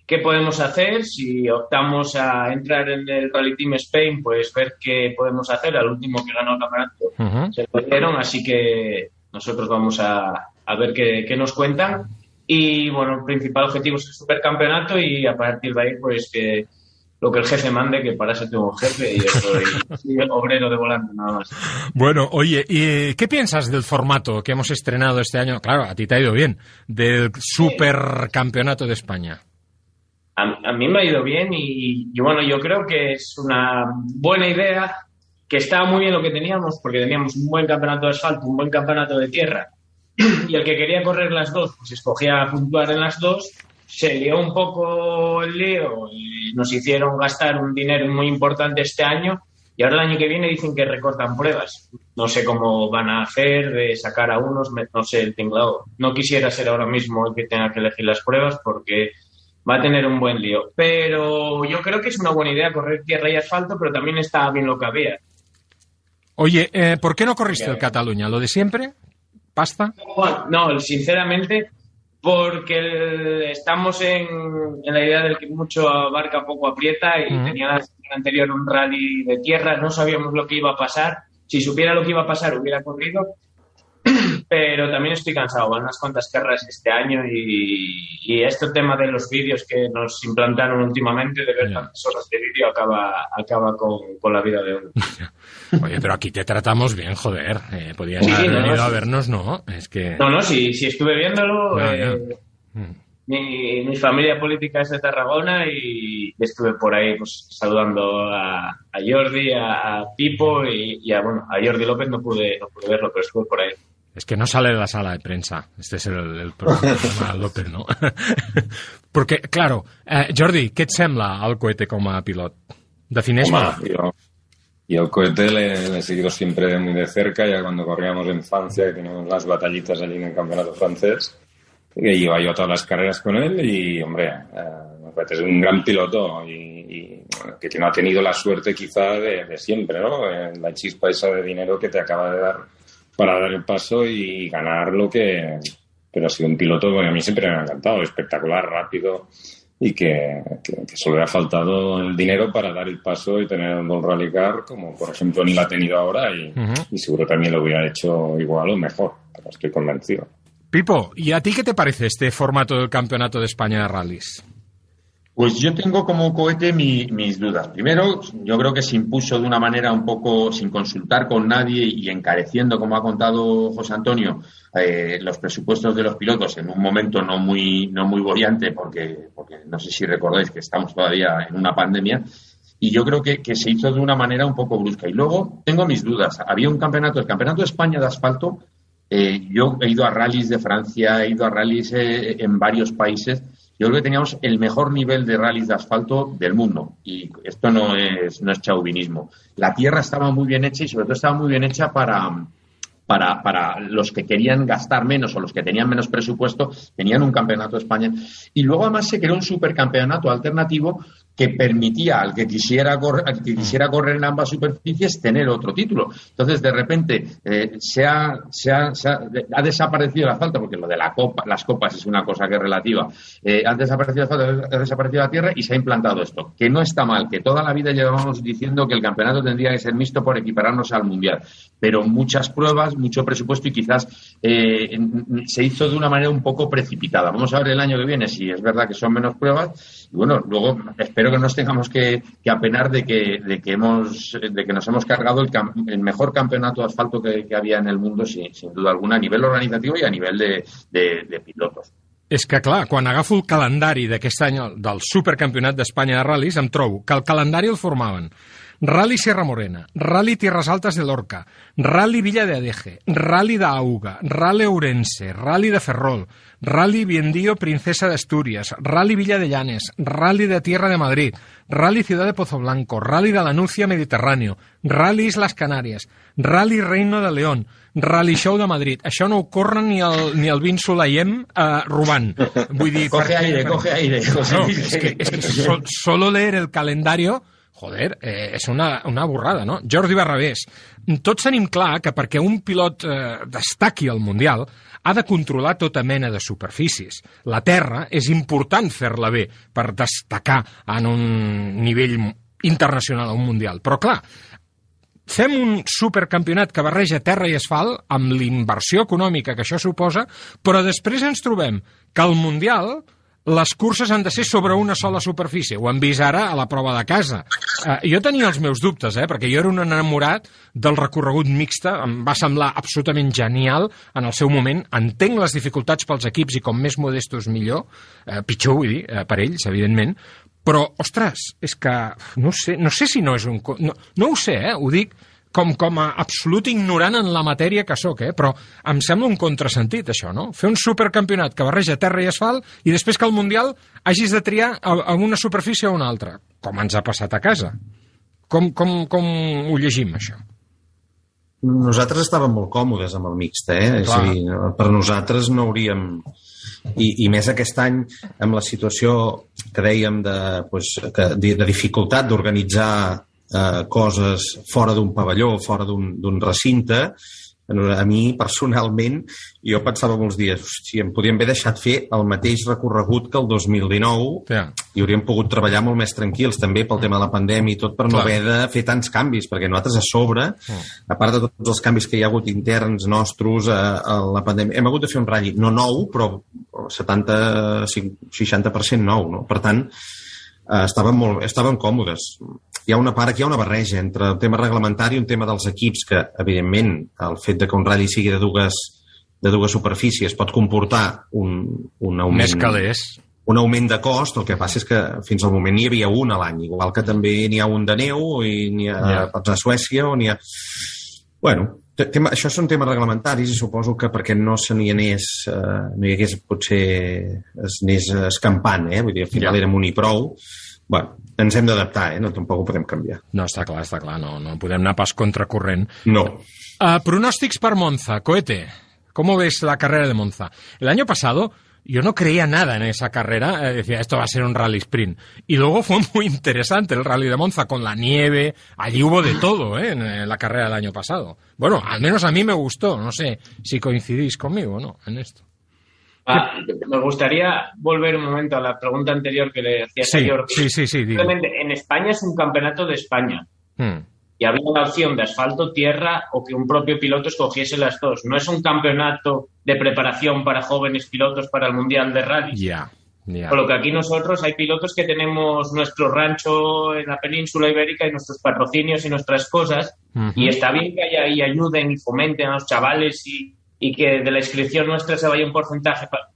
F: qué podemos hacer. Si optamos a entrar en el Rally Team Spain, pues ver qué podemos hacer. Al último que ganó el campeonato se perdieron, así que nosotros vamos a, a ver qué, qué nos cuentan. Y bueno, el principal objetivo es el supercampeonato y a partir de ahí, pues que lo que el jefe mande, que para eso tengo un jefe y yo soy, <laughs> soy obrero de volante nada más.
B: Bueno, oye, ¿y qué piensas del formato que hemos estrenado este año? Claro, a ti te ha ido bien, del Supercampeonato de España.
F: A, a mí me ha ido bien y, y bueno, yo creo que es una buena idea, que estaba muy bien lo que teníamos, porque teníamos un buen campeonato de asfalto, un buen campeonato de tierra, y el que quería correr las dos, pues escogía puntuar en las dos, se lió un poco el lío y nos hicieron gastar un dinero muy importante este año y ahora el año que viene dicen que recortan pruebas. No sé cómo van a hacer de sacar a unos, no sé el tinglado. No quisiera ser ahora mismo el que tenga que elegir las pruebas porque va a tener un buen lío. Pero yo creo que es una buena idea correr tierra y asfalto, pero también está bien lo que había.
B: Oye, eh, ¿por qué no corriste el Cataluña? ¿Lo de siempre? ¿Pasta?
F: No, sinceramente, porque estamos en, en la idea del que mucho abarca, poco aprieta y
B: Ujú.
F: tenía la semana anterior un rally de tierra, no sabíamos lo que iba a pasar. Si supiera lo que iba a pasar, hubiera corrido. Pero también estoy cansado, van unas cuantas carreras este año y, y este tema de los vídeos que nos implantaron últimamente, de ver tantas horas de vídeo, acaba, acaba con, con la vida de uno.
B: Oye, pero aquí te tratamos bien, joder. Eh, podías
F: Sí,
B: haber
F: no,
B: venido a vernos, ¿no? Es que...
F: No, no, si, si estuve viéndolo, eh, mi, mi familia política es de Tarragona y estuve por ahí pues, saludando a, a Jordi, a, a Pipo y, y a, bueno, a Jordi López no pude, no pude verlo, pero estuve por ahí.
B: Es que no sale de la sala de prensa. Este és el, el problema, López, no? <laughs> Perquè, claro, eh, Jordi, què et sembla el cohete com a pilot? Defineix-me.
I: Yo, yo el cohete le, he seguido siempre muy de cerca, ya cuando corríamos en Francia y teníamos las batallitas allí en el campeonato francés, que yo a todas las carreras con él y, hombre, eh, es un gran piloto y, que no ha tenido la suerte quizá de, de siempre, ¿no? Eh, La chispa esa de dinero que te acaba de dar para dar el paso y ganar lo que... Pero ha sido un piloto que a mí siempre me ha encantado, espectacular, rápido y que, que, que solo le ha faltado el dinero para dar el paso y tener un Don Rally Car, como por ejemplo ni la ha tenido ahora y, y seguro también lo hubiera hecho igual o mejor, pero estoy convencido.
B: Pipo, ¿y a ti qué te parece este formato del Campeonato de España de Rallys?
H: Pues yo tengo como cohete mi- mis dudas. Primero, yo creo que se impuso de una manera un poco sin consultar con nadie y encareciendo, como ha contado José Antonio, eh, los presupuestos de los pilotos en un momento no muy, no muy bollante, porque, porque no sé si recordáis que estamos todavía en una pandemia. Y yo creo que, que se hizo de una manera un poco brusca. Y luego tengo mis dudas. Había un campeonato, el Campeonato de España de Asfalto, eh, yo he ido a rallies de Francia, he ido a rallies eh, en varios países. Yo creo que teníamos el mejor nivel de rallies de asfalto del mundo. Y esto no es, no es chauvinismo. La tierra estaba muy bien hecha y sobre todo estaba muy bien hecha para, para, para los que querían gastar menos o los que tenían menos presupuesto, tenían un campeonato de España. Y luego además se creó un supercampeonato alternativo que permitía al que quisiera correr, al que quisiera correr en ambas superficies tener otro título. Entonces, de repente, eh, se, ha, se, ha, se ha- ha desaparecido el asfalto, porque lo de la copa, las copas es una cosa que es relativa. Eh, ha desaparecido el asfalto, ha desaparecido la tierra y se ha implantado esto. Que no está mal, que toda la vida llevábamos diciendo que el campeonato tendría que ser mixto por equipararnos al mundial. Pero muchas pruebas, mucho presupuesto y quizás eh, se hizo de una manera un poco precipitada. Vamos a ver el año que viene si es verdad que son menos pruebas. Y bueno, luego espero que nos tengamos que, que apenar de que, de que hemos, de que nos hemos cargado el, el mejor campeonato de asfalto que, que había en el mundo, sin, sin duda alguna, a nivel organizativo y a nivel de, de- de pilotos.
B: És que, clar, quan agafo el calendari d'aquest any, el- del Supercampionat d'Espanya de Rallys, em trobo que el calendari el formaven Rally Sierra Morena, Rally Tierras Altas de Lorca, Rally Villa de Adeje, Rally de Auga, Rally Ourense, Rally de Ferrol, Rally Biendío Princesa de Asturias, Rally Villa de Llanes, Rally de Tierra de Madrid, Rally Ciudad de Pozo Blanco, Rally de la Nucia Mediterráneo, Rally Islas Canàries, Rally Reino de León, Rally Show de Madrid. Això no ho ni el, ni el Vin Solayem eh, robant. Vull dir,
J: Coge aire, coge aire.
B: No, es que, es que so- solo leer el calendario joder, eh, és una, una borrada, no? Jordi Barrabés, tots tenim clar que perquè un pilot eh, destaqui al Mundial ha de controlar tota mena de superfícies. La Terra és important fer-la bé per destacar en un nivell internacional a un Mundial. Però, clar, fem un supercampionat que barreja terra i asfalt amb l'inversió econòmica que això suposa, però després ens trobem que al Mundial les curses han de ser sobre una sola superfície. Ho hem vist ara a la prova de casa. Eh, jo tenia els meus dubtes, eh, perquè jo era un enamorat del recorregut mixte, em va semblar absolutament genial en el seu moment. Entenc les dificultats pels equips i com més modestos millor, eh, pitjor vull dir, eh, per ells, evidentment, però, ostres, és que no sé, no sé si no és un... No, no ho sé, eh? Ho dic com, com a absolut ignorant en la matèria que sóc, eh? però em sembla un contrasentit, això, no? Fer un supercampionat que barreja terra i asfalt i després que al Mundial hagis de triar a, a una superfície o una altra, com ens ha passat a casa. Com, com, com ho llegim, això?
E: Nosaltres estàvem molt còmodes amb el mixt, eh? És a
B: Clar.
E: dir, per nosaltres no hauríem... I, I més aquest any, amb la situació que dèiem de, pues, que, de, de dificultat d'organitzar eh, coses fora d'un pavelló, fora d'un recinte, a mi, personalment, jo pensava molts dies, hosti, em podríem haver deixat fer el mateix recorregut que el 2019
B: Ja.
E: i hauríem pogut treballar molt més tranquils també pel tema de la pandèmia i tot per no
B: Clar.
E: haver de fer tants canvis, perquè nosaltres a sobre, a part de tots els canvis que hi ha hagut interns nostres a, a la pandèmia, hem hagut de fer un ratll no nou, però 70, 60% nou, no? Per tant, eh, estàvem, molt, estàvem còmodes. Hi ha una part, aquí hi ha una barreja entre el tema reglamentari i un tema dels equips que, evidentment, el fet de que un ratll sigui de dues, de dues superfícies pot comportar un, un augment...
B: Més calés.
E: Un augment de cost, el que passa és que fins al moment n'hi havia un a l'any, igual que també n'hi ha un de neu i n'hi ha
B: Ja.
E: pots a Suècia o n'hi ha... Bueno, tema, això són temes reglamentaris i suposo que perquè no se n'hi anés, eh, no hi hagués potser es anés escampant, eh? Vull dir, al final
B: Ja.
E: érem un i prou. Bueno, ens hem d'adaptar, eh? No, tampoc ho podem canviar.
B: No, està clar, està clar, no, no podem anar pas contracorrent.
E: No.
B: Uh, pronósticos para Monza, Cohete. ¿Cómo ves la carrera de Monza? El año pasado yo no creía nada en esa carrera, eh, decía esto va a ser un rally sprint. Y luego fue <laughs> muy interesante el rally de Monza con la nieve, allí hubo de todo ¿eh? en eh, la carrera del año pasado. Bueno, al menos a mí me gustó, no sé si coincidís conmigo o no en esto.
F: Ah, me gustaría volver un momento a la pregunta anterior que le hacías
B: Sí,
F: a
B: sí, sí, sí.
F: Simplemente, en España es un campeonato de España
B: Hmm.
F: y había la opción de asfalto, tierra o que un propio piloto escogiese las dos. No es un campeonato de preparación para jóvenes pilotos para el Mundial de Rally.
B: Ya, ya.
F: Por lo que aquí nosotros hay pilotos que tenemos nuestro rancho en la península ibérica y nuestros patrocinios y nuestras cosas. Y está bien que haya y ayuden y fomenten a los chavales y, y que de la inscripción nuestra se vaya un porcentaje. fa-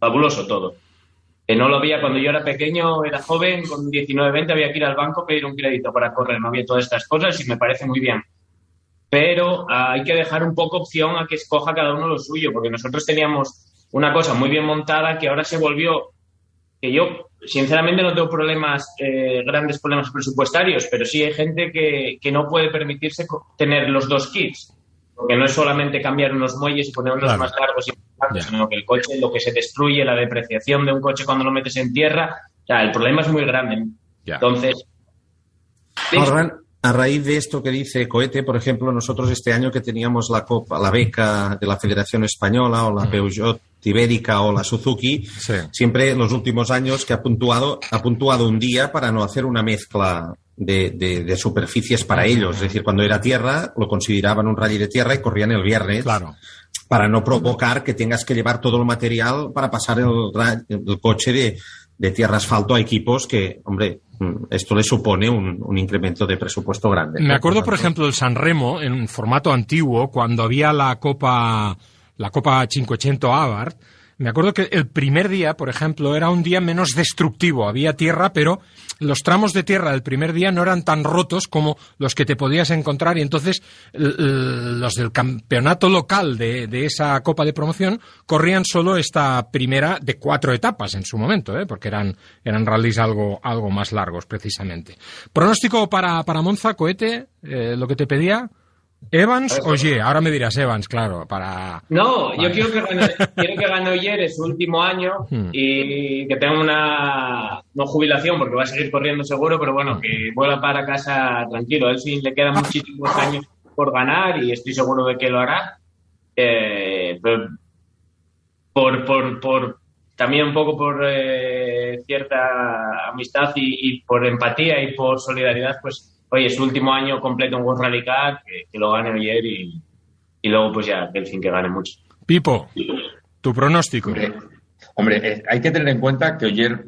F: Fabuloso todo. Que no lo había cuando yo era pequeño, era joven, con 19, 20 había que ir al banco pedir un crédito para correr. No había todas estas cosas y me parece muy bien. Pero ah, hay que dejar un poco opción a que escoja cada uno lo suyo, porque nosotros teníamos una cosa muy bien montada que ahora se volvió que yo sinceramente no tengo problemas, eh, grandes problemas presupuestarios, pero sí hay gente que, que no puede permitirse tener los dos kits, porque no es solamente cambiar unos muelles y poner unos
B: Claro.
F: más largos y más
B: Ya.
F: sino que el coche, lo que se destruye, la depreciación de un coche cuando lo metes en tierra, o sea, el problema es muy grande.
B: Ya.
F: Entonces,
E: Ahora, a raíz de esto que dice Cohete, por ejemplo, nosotros este año que teníamos la copa, la beca de la Federación Española o la Peugeot Ibérica o la Suzuki,
B: Sí.
E: siempre en los últimos años que ha puntuado, ha puntuado un día para no hacer una mezcla de, de- de superficies para ellos. Es decir, cuando era tierra, lo consideraban un rally de tierra y corrían el viernes.
B: Claro.
E: Para no provocar que tengas que llevar todo el material para pasar el coche de, de tierra asfalto a equipos que, hombre, mm, esto le supone un, un incremento de presupuesto grande.
B: Me acuerdo, por ejemplo, del San Remo en un formato antiguo, cuando había la Copa, la Copa 500 Abarth, me acuerdo que el primer día, por ejemplo, era un día menos destructivo. Había tierra, pero los tramos de tierra del primer día no eran tan rotos como los que te podías encontrar y entonces los del campeonato local de, esa Copa de Promoción corrían solo esta primera de cuatro etapas en su momento, ¿eh? porque eran, eran rallies algo, algo más largos precisamente. Pronóstico para, para Monza, cohete, eh, lo que te pedía. Evans o Ye, ahora me dirás Evans, claro, para...
F: No, yo quiero que, gane, <laughs> quiero que gane su último año hmm. y que tenga una, no jubilación porque va a seguir corriendo seguro, pero bueno, que vuelva para casa tranquilo. A él sí le quedan muchísimos <laughs> años por ganar y estoy seguro de que lo hará. Eh, por, por, por, también un poco por eh, cierta amistad y, y por empatía y por solidaridad, pues oye, su último año completo en World Rally Car, que, lo gane ayer y, y, luego pues ya que el fin que gane mucho.
B: Pipo, tu pronóstico.
H: Hombre, eh, hay que tener en cuenta que ayer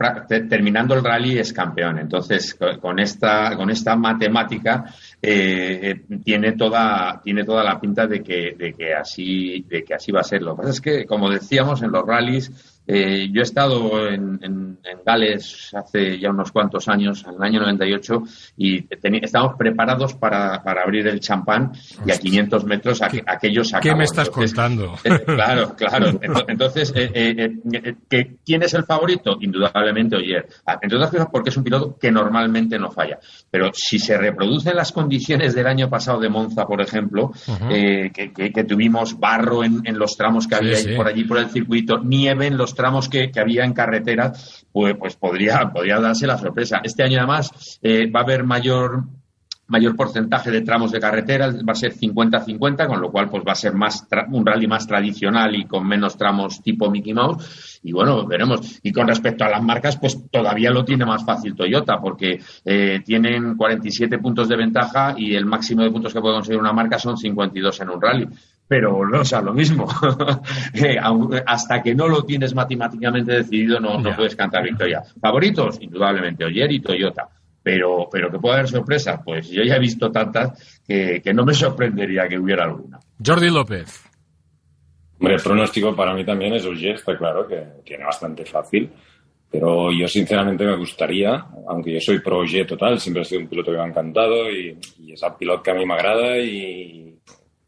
H: terminando el rally es campeón. Entonces, con esta, con esta matemática eh, eh, tiene toda tiene toda la pinta de que, de que así de que así va a ser. Lo que pasa es que, como decíamos, en los rallies eh, yo he estado en, en, Gales hace ya unos cuantos años, en el año 98, y estábamos preparados para, abrir el champán y a 500 metros aquellos
B: ¿Qué me estás contando?
H: Eh, claro, claro. Entonces, ¿quién es el favorito? Indudablemente Oyer. Ah, entre otras cosas porque es un piloto que normalmente no falla. Pero si se reproducen las condiciones del año pasado de Monza, por ejemplo, que, tuvimos barro en, los tramos que había por allí por el circuito, nieve en los tramos que, había en carretera, pues, pues podría, podría darse la sorpresa. Este año además eh, va a haber mayor mayor porcentaje de tramos de carretera, va a ser 50-50, con lo cual pues va a ser más un rally más tradicional y con menos tramos tipo Mickey Mouse. Y bueno, veremos. Y con respecto a las marcas, pues todavía lo tiene más fácil Toyota, porque eh, tienen 47 puntos de ventaja y el máximo de puntos que puede conseguir una marca son 52 en un rally pero no o sea lo mismo. <laughs> Hasta que no lo tienes matemáticamente decidido, no, no puedes cantar victoria. Favoritos, indudablemente, Oyer y Toyota. Pero, pero que pueda haber sorpresa, pues yo ya he visto tantas que, que no me sorprendería que hubiera alguna.
B: Jordi López.
I: Hombre, el pronóstico para mí también es Oyer, está claro que tiene bastante fácil. Pero yo sinceramente me gustaría, aunque yo soy pro Oyer total, siempre ha sido un piloto que me ha encantado y, y es el piloto que a mí me agrada y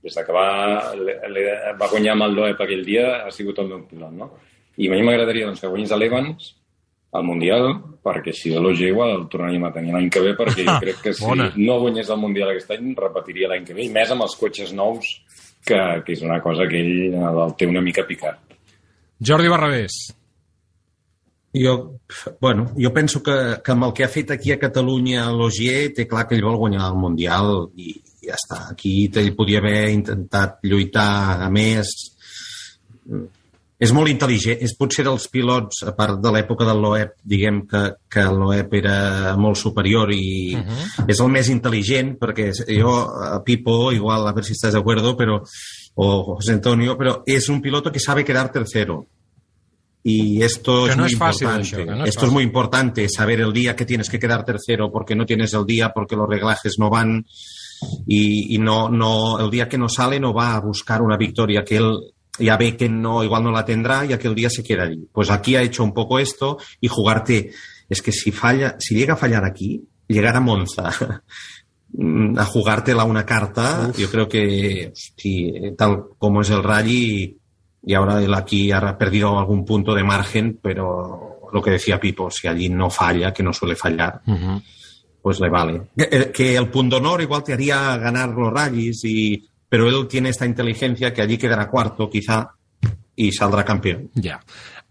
I: des que va, le, le, va guanyar amb el Loeb aquell dia, ha sigut el meu pilot, no? I a mi m'agradaria doncs, que guanyés l'Evans al Mundial, perquè si de l'OG igual el tornaríem a tenir l'any que ve, perquè jo <laughs> crec que si Bona. no guanyés el Mundial aquest any, repetiria l'any que ve, i més amb els cotxes nous, que, que és una cosa que ell el té una mica picat.
B: Jordi Barrabés.
E: Jo, bueno, jo penso que, que amb el que ha fet aquí a Catalunya l'Ogier té clar que ell vol guanyar el Mundial i, ja està. Aquí ell podia haver intentat lluitar a més. És molt intel·ligent. És potser dels pilots, a part de l'època del Loeb, diguem que, que Loeb era molt superior i uh -huh. és el més intel·ligent, perquè jo, a Pipo, igual, a veure si estàs d'acord, però o José Antonio, pero es un piloto que sabe quedar tercero. Y esto
B: que
E: es
B: no
E: muy
B: es fácil
E: importante.
B: No es
E: esto
B: fácil.
E: es muy importante, saber el día que tienes que quedar tercero porque no tienes el día, porque los reglajes no van y, y no, no, el día que no sale no va a buscar una victoria que él ya ve que no, igual no la tendrá y aquel día se queda allí. Pues aquí ha hecho un poco esto y jugarte, es que si falla, si llega a fallar aquí, llegar a Monza <laughs> a jugártela una carta, Uf. yo creo que tal como es el rally y ahora él aquí ha perdido algún punto de margen, pero lo que decía Pipo, si allí no falla, que no suele fallar, uh -huh. pues le vale. Que, que, el punto honor igual te haría ganar los rallies, y, pero él tiene esta inteligencia que allí quedará cuarto quizá i saldrà campió.
B: Ja.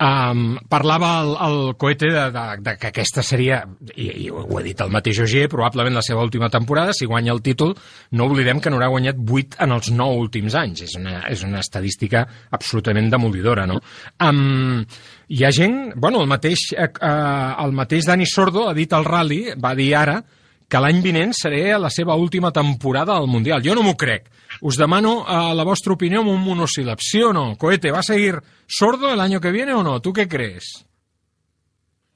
B: Um, parlava el, el Coete de, de, de que aquesta seria, i, i ho he dit el mateix Ogier, probablement la seva última temporada, si guanya el títol, no oblidem que n'haurà guanyat 8 en els 9 últims anys. És una, és una estadística absolutament demolidora, no? Um, hi ha gent, bueno, el mateix, eh, el mateix Dani Sordo ha dit al Rally, va dir ara, que l'any vinent seré la seva última temporada al Mundial. Jo no m'ho crec. Us demano uh, la vostra opinió amb un monosíl·lab. ¿Sí o no? Coete, ¿va a seguir sordo el año que viene o no? ¿Tú qué crees?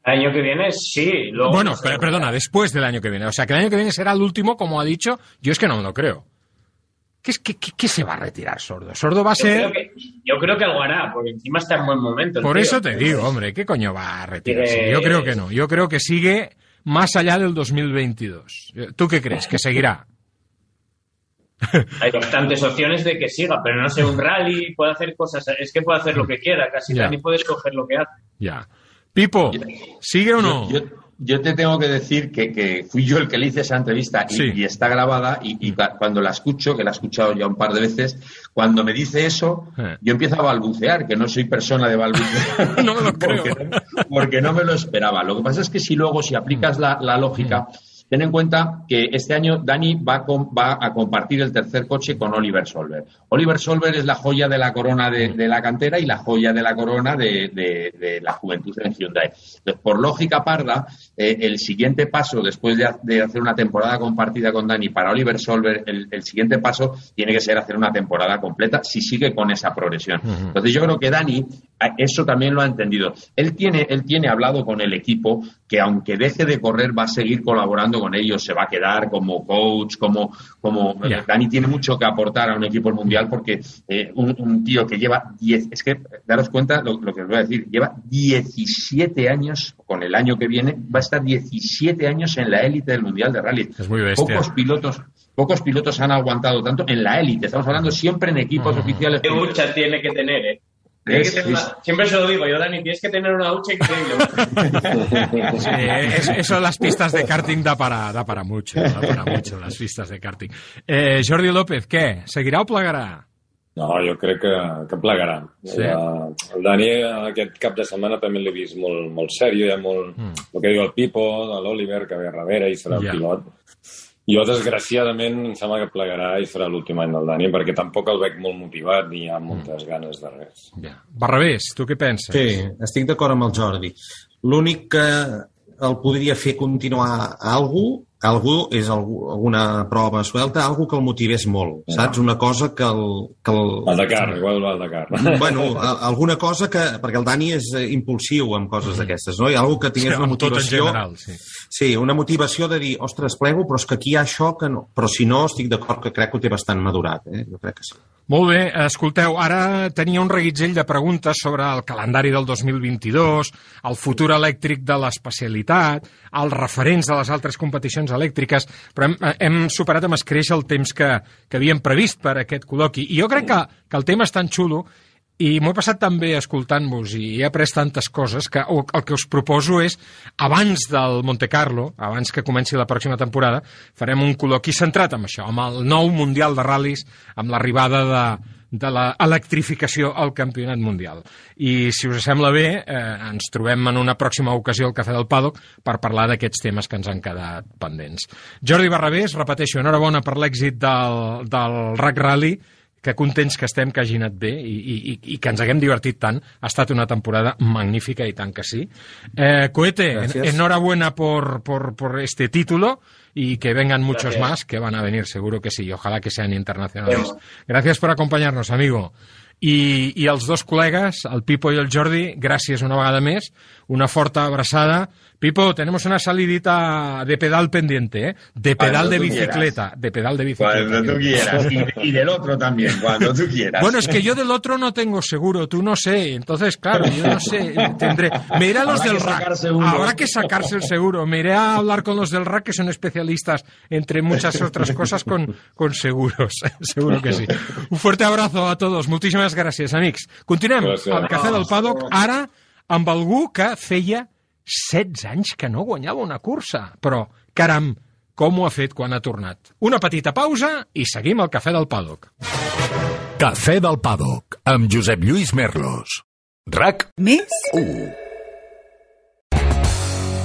F: El año que viene sí. Luego
B: bueno, pero, perdona, después del año que viene. O sea, que el año que viene será el último, como ha dicho. Yo es que no me lo creo. ¿Qué, es- qué, qué- qué se va a retirar Sordo? Sordo va a
F: Yo creo,
B: ser...
F: que, yo creo que algo hará, porque encima está en buen momento.
B: Por
F: tío.
B: eso te digo, hombre, ¿qué coño va a retirarse? Yo creo que no. Yo creo que sigue más allá del 2022. ¿Tú qué crees? ¿Que seguirá? <laughs>
F: Hay bastantes opciones de que siga, pero no sé, un rally puede hacer cosas, es que puede hacer lo que quiera, casi
B: Ya.
F: Dani puede escoger lo que hace.
B: Ya. Pipo, ¿sigue o no?
H: Yo, yo te tengo que decir que, que fui yo el que le hice esa entrevista y,
B: Sí.
H: y está grabada y, y ca- cuando la escucho, que la he escuchado ya un par de veces, cuando me dice eso,
B: Eh.
H: yo empiezo a balbucear, que no soy persona de balbucear. <laughs>
B: No me lo <laughs> creo.
H: porque, no, porque no me lo esperaba. Lo que pasa es que si luego, si aplicas la, la lógica, ten en cuenta que este año Dani va a, com- va a compartir el tercer coche con Oliver Solver. Oliver Solver es la joya de la corona de, de la cantera y la joya de la corona de, de- de la juventud en Hyundai. Entonces, por lógica parda, eh, el siguiente paso, después de, ha- de hacer una temporada compartida con Dani para Oliver Solver, el, el siguiente paso tiene que ser hacer una temporada completa si sigue con esa progresión. Entonces, yo creo que Dani eso también lo ha entendido. Él tiene, él tiene hablado con el equipo que aunque deje de correr va a seguir colaborando con ellos, se va a quedar como coach, como, como
B: Ya.
H: Dani tiene mucho que aportar a un equipo mundial porque eh, un, un tío que lleva 10, es que daros cuenta lo, lo que os voy a decir, lleva 17 años, con el año que viene, va a estar 17 años en la élite del mundial de rally.
B: Es muy bestia.
H: Pocos pilotos, pocos pilotos han aguantado tanto en la élite. Estamos hablando siempre en equipos oficiales.
F: Qué hucha tiene que tener, ¿eh?
H: Es- es-
F: una- Siempre se lo digo yo, Dani, tienes que tener una hucha increíble.
B: Sí, es- eso las pistas de karting da para, da para mucho, da para mucho, las pistas de karting. Eh, Jordi López, què? Seguirà o plegarà?
I: No, jo crec que, que plegarà.
B: Sí.
I: Ja, el Dani aquest cap de setmana també l'he vist molt, molt sèrio, ja molt... Mm. El que diu el Pipo, l'Oliver, que ve a darrere i serà
B: Ja.
I: el pilot. Jo, desgraciadament, em sembla que plegarà i serà l'últim any del Dani, perquè tampoc el veig molt motivat ni hi ha moltes ganes de res.
B: Ja. Barrabés, tu què penses?
E: Sí, estic d'acord amb el Jordi. L'únic que el podria fer continuar a algú, algú és algú, alguna prova suelta, algú que el motivés molt, saps? Una cosa que el... Que el...
I: El Dakar, igual al Dakar.
E: Bueno, a- alguna cosa que... Perquè el Dani és eh, impulsiu amb coses d'aquestes, no? Hi ha algú que tingués
B: Sí,
E: una
B: amb tot en
E: motivació...
B: general, sí.
E: Sí, una motivació de dir, ostres, plego, però és que aquí hi ha això que no... Però si no, estic d'acord que crec que ho té bastant madurat, eh? Jo crec que sí.
B: Molt bé, escolteu, ara tenia un reguitzell de preguntes sobre el calendari del 2022, el futur elèctric de l'especialitat, els referents de les altres competicions elèctriques, però hem, hem superat amb escreix el temps que, que havíem previst per aquest col·loqui. I jo crec que, que el tema és tan xulo i m'ho he passat tan bé escoltant-vos i he après tantes coses que el que us proposo és, abans del Monte Carlo, abans que comenci la pròxima temporada, farem un col·loqui centrat en això, amb el nou Mundial de Ral·lis, amb l'arribada de, de l'electrificació al campionat mundial. I si us sembla bé, eh, ens trobem en una pròxima ocasió al Cafè del Paddock per parlar d'aquests temes que ens han quedat pendents. Jordi Barrabés, repeteixo, enhorabona per l'èxit del, del RAC Rally, que contents que estem, que hagi anat bé i, i, i- i que ens haguem divertit tant. Ha estat una temporada magnífica i tant que sí. Eh, Coete, en,
E: Gracias.
B: enhorabuena por, por, por este título y que vengan muchos
F: Gracias.
B: más, que van a venir seguro que sí, ojalá que sean internacionales. Gracias por acompañarnos, amigo. I, I els dos col·legues, el Pipo i el Jordi, gràcies una vegada més, una forta abraçada. Pipo, tenemos una salidita de pedal pendiente, ¿eh? De pedal
H: Cuando
B: de bicicleta, de pedal de bicicleta.
H: Cuando tú quieras. Y, y del otro también, cuando tú quieras.
B: Bueno, es que yo del otro no tengo seguro, tú no sé. Entonces, claro, yo no sé, tendré. Me iré a los
H: Habrá
B: del
H: que
B: RAC.
H: sacarse uno.
B: Habrá que sacarse el seguro. Me iré a hablar con los del RAC, que son especialistas, entre muchas otras cosas, con, con seguros. <laughs> Seguro que sí. Un fuerte abrazo a todos. Moltíssimes gràcies, amics. Continuem
I: Gràcies.
B: al Cafè del Paddock, ara amb algú que feia 16 anys que no guanyava una cursa. Però, caram, com ho ha fet quan ha tornat. Una petita pausa i seguim al Cafè del Paddock.
A: Cafè del Paddock, amb Josep Lluís Merlos. RAC
J: Més?
A: 1.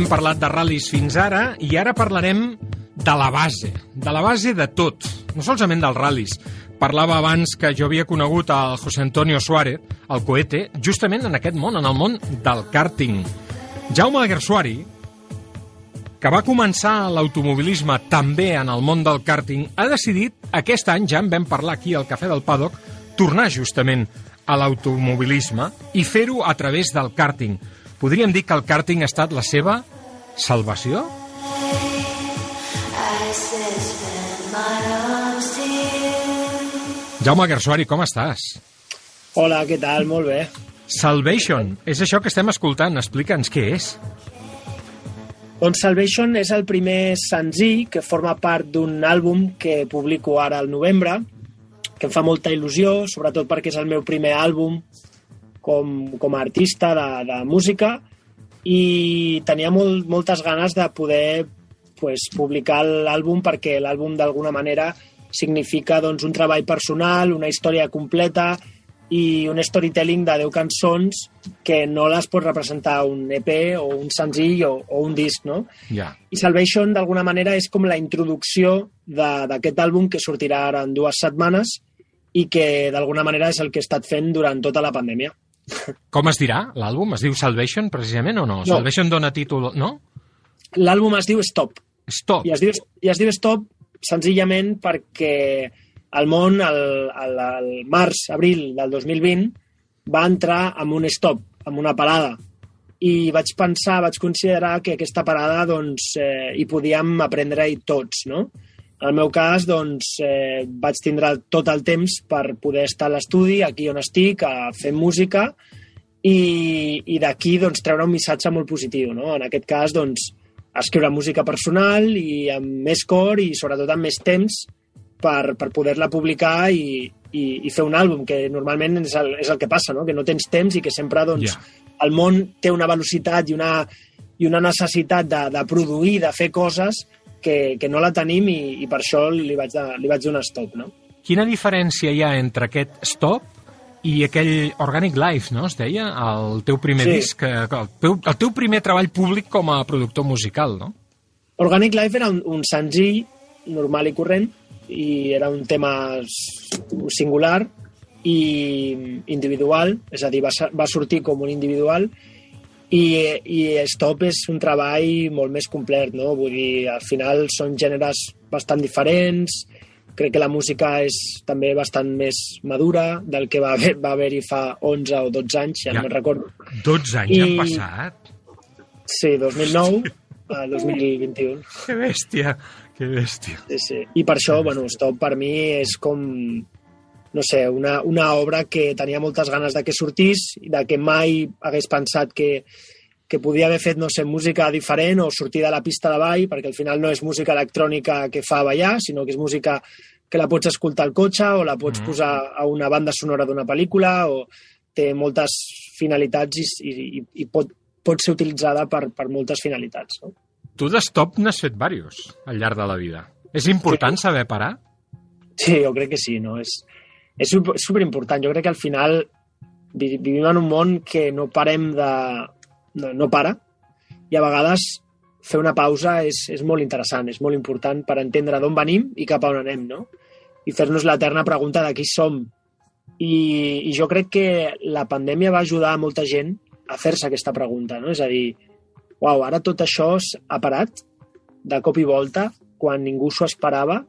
B: Hem parlat de ral·lis fins ara i ara parlarem de la base, de la base de tot, no solament dels ral·lis. Parlava abans que jo havia conegut el José Antonio Suárez, el coete, justament en aquest món, en el món del karting. Jaume Gersuari, que va començar l'automobilisme també en el món del karting, ha decidit, aquest any, ja en vam parlar aquí al Cafè del Paddock, tornar justament a l'automobilisme i fer-ho a través del karting. Podríem dir que el karting ha estat la seva salvació? Jaume Gersuari, com estàs?
J: Hola, què tal? Molt bé.
B: Salvation, és això que estem escoltant. Explica'ns què és.
J: Doncs Salvation és el primer senzill que forma part d'un àlbum que publico ara al novembre, que em fa molta il·lusió, sobretot perquè és el meu primer àlbum com, com a artista de, de música i tenia molt, moltes ganes de poder pues, publicar l'àlbum perquè l'àlbum d'alguna manera significa doncs, un treball personal, una història completa i un storytelling de 10 cançons que no les pot representar un EP o un senzill o, o un disc, no?
B: Ja.
J: I Salvation, d'alguna manera, és com la introducció de- d'aquest àlbum que sortirà ara en dues setmanes i que, d'alguna manera, és el que he estat fent durant tota la pandèmia.
B: Com es dirà l'àlbum? Es diu Salvation, precisament, o no?
J: No.
B: Salvation dona títol, no?
J: L'àlbum es diu Stop.
B: Stop.
J: I es diu, i es diu Stop senzillament perquè el món, el, el, el març, abril del 2020, va entrar amb un stop, amb una parada. I vaig pensar, vaig considerar que aquesta parada doncs, eh, hi podíem aprendre-hi tots, no? En el meu cas, doncs, eh, vaig tindre tot el temps per poder estar a l'estudi, aquí on estic, a fer música, i, i d'aquí doncs, treure un missatge molt positiu. No? En aquest cas, doncs, escriure música personal i amb més cor i sobretot amb més temps per, per poder-la publicar i, i, i fer un àlbum, que normalment és el, és el que passa, no? que no tens temps i que sempre doncs,
B: Ja.
J: el món té una velocitat i una, i una necessitat de, de produir, de fer coses que, que no la tenim i, i per això li vaig, de, li vaig donar stop. No?
B: Quina diferència hi ha entre aquest Stop i aquell Organic Life, no? Es deia? El teu primer
J: Sí.
B: disc, eh, el teu, el teu primer treball públic com a productor musical, no?
J: Organic Life era un, un senzill normal i corrent i era un tema singular i individual, és a dir, va, va sortir com un individual i, i Stop és un treball molt més complet, no? Vull dir, al final són gèneres bastant diferents, crec que la música és també bastant més madura del que va haver- va haver-hi fa 11 o 12 anys, ja,
B: Ja.
J: no me'n recordo.
B: 12 anys
J: I-
B: han passat.
J: Sí, 2009 a 2021.
B: Que bèstia, que bèstia.
J: Sí, sí. I per això, bueno, Stop per mi és com, no sé, una, una obra que tenia moltes ganes de que sortís, i de que mai hagués pensat que, que podia haver fet, no sé, música diferent o sortir de la pista de ball, perquè al final no és música electrònica que fa ballar, sinó que és música que la pots escoltar al cotxe o la pots
B: Mhm.
J: posar a una banda sonora d'una pel·lícula o té moltes finalitats i, i, i, pot, pot ser utilitzada per, per moltes finalitats. No?
B: Tu de Stop n'has fet diversos al llarg de la vida. És important saber parar?
J: Sí, jo crec que sí, no? És, és sup- superimportant. Jo crec que al final vi- vivim en un món que no parem de... No, no para. I a vegades fer una pausa és, és molt interessant, és molt important per entendre d'on venim i cap a on anem, no? I fer-nos l'eterna pregunta de qui som. I, I jo crec que la pandèmia va ajudar a molta gent a fer-se aquesta pregunta, no? És a dir, uau, ara tot això ha parat de cop i volta quan ningú s'ho esperava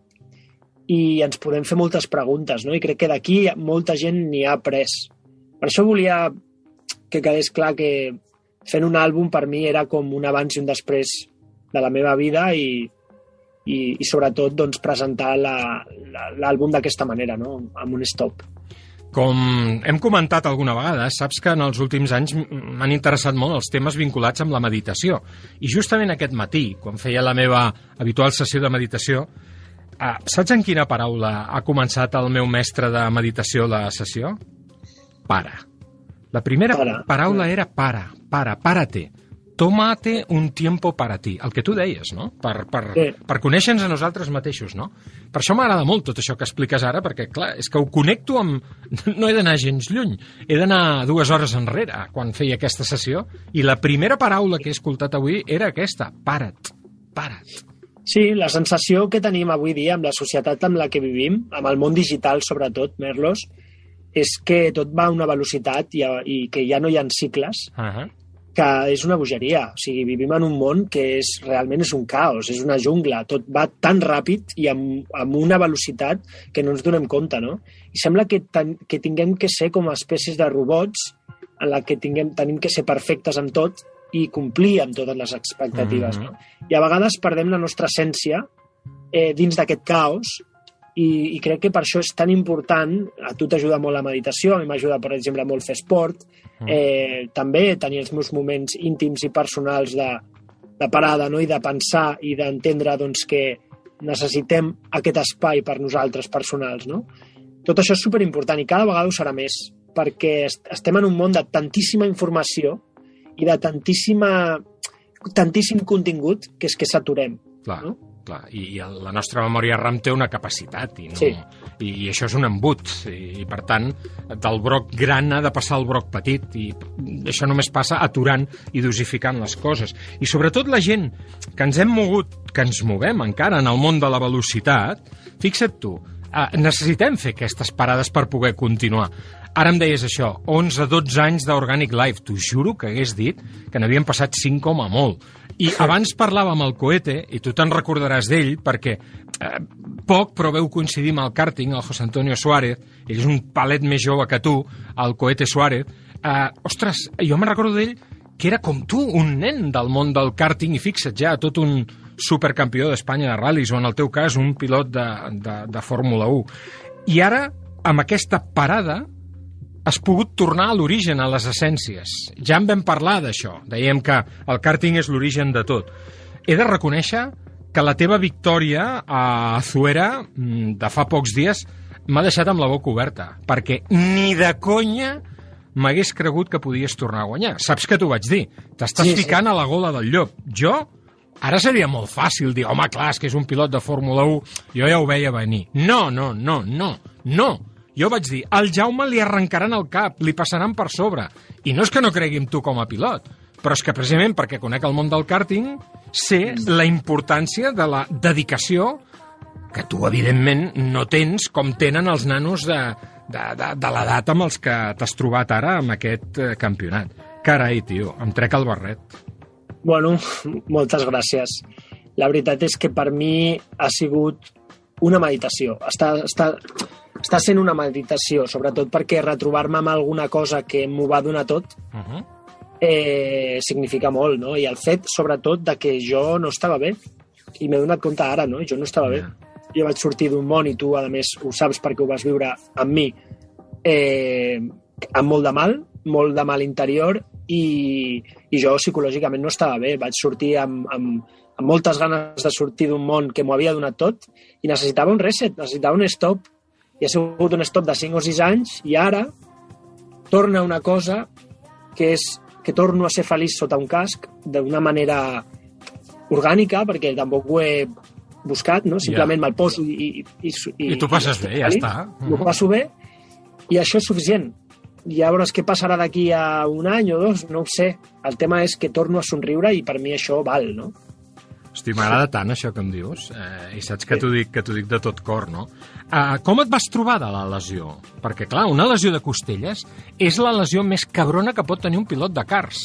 J: i ens podem fer moltes preguntes, no? I crec que d'aquí molta gent n'hi ha après. Per això volia que quedés clar que fent un àlbum per mi era com un abans i un després de la meva vida i, i, i sobretot doncs, presentar l'àlbum d'aquesta manera, no? amb un stop.
B: Com hem comentat alguna vegada, saps que en els últims anys m'han interessat molt els temes vinculats amb la meditació. I justament aquest matí, quan feia la meva habitual sessió de meditació, eh, saps en quina paraula ha començat el meu mestre de meditació la sessió? Para. La primera
J: Para.
B: paraula era para, para, párate. Tómate un tiempo para ti. El que tu deies, no? Per, per,
J: Sí.
B: per conèixer-nos a nosaltres mateixos, no? Per això m'agrada molt tot això que expliques ara, perquè, clar, és que ho connecto amb... <laughs> No he d'anar gens lluny, he d'anar dues hores enrere, quan feia aquesta sessió, i la primera paraula que he escoltat avui era aquesta, para't, para't.
J: Sí, la sensació que tenim avui dia amb la societat amb la que vivim, amb el món digital sobretot, Merlos, és que tot va a una velocitat i, i que ja no hi ha cicles,
B: Uh -huh.
J: que és una bogeria. O sigui, vivim en un món que és, realment és un caos, és una jungla. Tot va tan ràpid i amb, amb una velocitat que no ens donem compte, no? I sembla que, ten, que tinguem que ser com a espècies de robots en la que tinguem, tenim que ser perfectes en tot i complir amb totes les expectatives,
B: Mhm.
J: no? I a vegades perdem la nostra essència eh, dins d'aquest caos i, i crec que per això és tan important, a tu t'ajuda molt la meditació, a mi m'ajuda, per exemple, molt fer esport, eh, també tenir els meus moments íntims i personals de, de parada no? i de pensar i d'entendre doncs, que necessitem aquest espai per nosaltres personals. No? Tot això és superimportant i cada vegada ho serà més perquè est estem en un món de tantíssima informació i de tantíssima tantíssim contingut que és que saturem.
B: Clar,
J: No?
B: clar. I, i la nostra memòria RAM té una capacitat i, no,
J: Sí.
B: i, i això és un embut i, i per tant del broc gran ha de passar al broc petit i això només passa aturant i dosificant les coses i sobretot la gent que ens hem mogut que ens movem encara en el món de la velocitat fixa't tu, eh, necessitem fer aquestes parades per poder continuar Ara em deies això, 11-12 anys d'Organic Life. T'ho juro que hagués dit que n'havien passat 5 com a molt. I abans parlava amb el Coete, i tu te'n recordaràs d'ell, perquè eh, poc, però veu coincidir amb el càrting, el José Antonio Suárez, ell és un palet més jove que tu, el Coete Suárez. Eh, ostres, jo me'n recordo d'ell que era com tu, un nen del món del càrting, i fixa't ja, tot un supercampió d'Espanya de ral·lis, o en el teu cas un pilot de, de, de Fórmula 1. I ara, amb aquesta parada, has pogut tornar a l'origen, a les essències. Ja en vam parlar d'això. Dèiem que el càrting és l'origen de tot. He de reconèixer que la teva victòria a Azuera mm, de fa pocs dies m'ha deixat amb la boca oberta, perquè ni de conya m'hagués cregut que podies tornar a guanyar. Saps que t'ho vaig dir? T'estàs
J: Sí, sí.
B: ficant a la gola del llop. Jo, ara seria molt fàcil dir, home, clar, és que és un pilot de Fórmula 1, jo ja ho veia venir. No, no, no, no, no. Jo vaig dir, al Jaume li arrencaran el cap, li passaran per sobre. I no és que no cregui en tu com a pilot, però és que precisament perquè conec el món del kàrting, sé la importància de la dedicació que tu, evidentment, no tens com tenen els nanos de, de, de, de l'edat amb els que t'has trobat ara amb aquest eh, campionat. Carai, tio, em trec el barret.
J: Bueno, <laughs> moltes gràcies. La veritat és que per mi ha sigut una meditació. Està, està, està sent una meditació, sobretot perquè retrobar-me amb alguna cosa que m'ho va donar tot
B: Uh -huh.
J: eh, significa molt, no? I el fet, sobretot, de que jo no estava bé. I m'he donat compte ara, no? Jo no estava bé. Jo vaig sortir d'un món, i tu, a més, ho saps perquè ho vas viure amb mi, eh, amb molt de mal, molt de mal interior, i, i jo psicològicament no estava bé. Vaig sortir amb, amb, amb moltes ganes de sortir d'un món que m'ho havia donat tot i necessitava un reset, necessitava un stop. I ha sigut un stop de 5 o 6 anys i ara torna una cosa que és que torno a ser feliç sota un casc d'una manera orgànica, perquè tampoc ho he buscat, no? simplement
B: Ja.
J: me'l poso i, i, i,
B: I tu passes bé, ja està.
J: M'ho passo bé i això és suficient. Llavors, què passarà d'aquí a un any o dos? No ho sé. El tema és que torno a somriure i per mi això val, no?
B: Hosti, m'agrada tant això que em dius, eh, i saps que t'ho dic, que dic de tot cor, no? Uh, com et vas trobar de la lesió? Perquè, clar, una lesió de costelles és la lesió més cabrona que pot tenir un pilot de cars.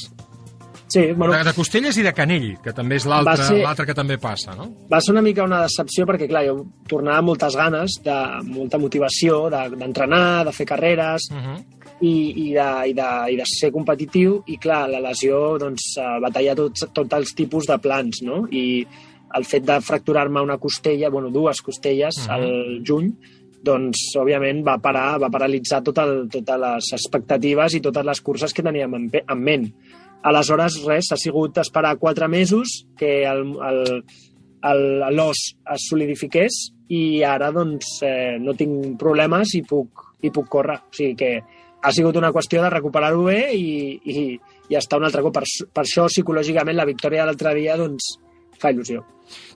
J: Sí, bueno,
B: De, de Costelles i de Canell, que també és l'altre que també passa, no?
J: va ser una mica una decepció perquè, clar, jo tornava amb moltes ganes, de molta motivació, de- d'entrenar, de, fer carreres,
B: Uh -huh.
J: I, i, de, i, de, i de ser competitiu i clar, la lesió doncs, eh, va tallar tots, tots els tipus de plans no? i el fet de fracturar-me una costella, bueno, dues costelles
B: Mhm.
J: al juny, doncs òbviament va parar, va paralitzar tot el, totes les expectatives i totes les curses que teníem en, en ment. Aleshores, res, ha sigut esperar quatre mesos que el, el, el- l'os es solidifiqués i ara doncs eh, no tinc problemes i puc, i puc córrer. O sigui que ha sigut una qüestió de recuperar-ho bé i, i, i estar un altre cop. Per, per això, psicològicament, la victòria de l'altre dia doncs, fa il·lusió.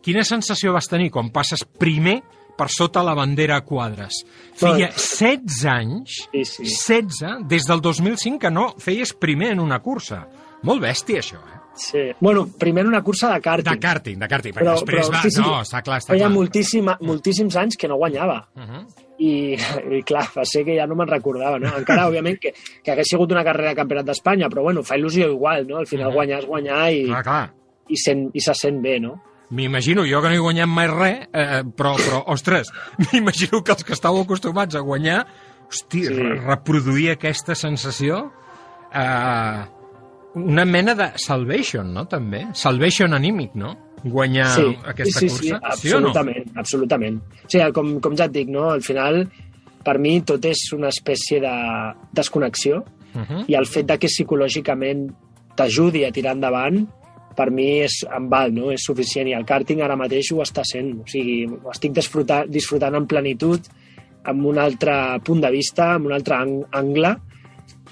B: Quina sensació vas tenir quan passes primer per sota la bandera a quadres? Feia 16 anys,
J: sí, sí.
B: 16, des del 2005 que no feies primer en una cursa. Molt bèstia, això, eh?
J: Sí. Bueno, primer en una cursa de karting.
B: De karting, de karting, perquè després va...
J: sí, sí,
B: No, està clar, està
J: feia
B: clar.
J: moltíssima, moltíssims anys que no guanyava.
B: Uh -huh.
J: I, i clar, va ser que ja no me'n recordava, no? Encara, òbviament, que, que hagués sigut una carrera de campionat d'Espanya, però bueno, fa il·lusió igual, no? Al final guanyar és guanyar i,
B: Clar, clar.
J: i, sent, i se sent bé, no?
B: M'imagino, jo que no he guanyat mai res, eh, però, però, ostres, <laughs> m'imagino que els que estàu acostumats a guanyar, hosti, sí. reproduir aquesta sensació, eh, una mena de salvation, no?, també? Salvation anímic, no? Guanyar
J: sí,
B: aquesta
J: sí, sí,
B: cursa,
J: sí,
B: sí o no?
J: absolutament, absolutament. O sigui, com, com ja et dic, no? al final, per mi, tot és una espècie de desconnexió
B: Uh -huh.
J: i el fet de que psicològicament t'ajudi a tirar endavant per mi és en val, no? és suficient i el karting ara mateix ho està sent o sigui, ho estic disfrutant, disfrutant en plenitud amb un altre punt de vista amb un altre ang- angle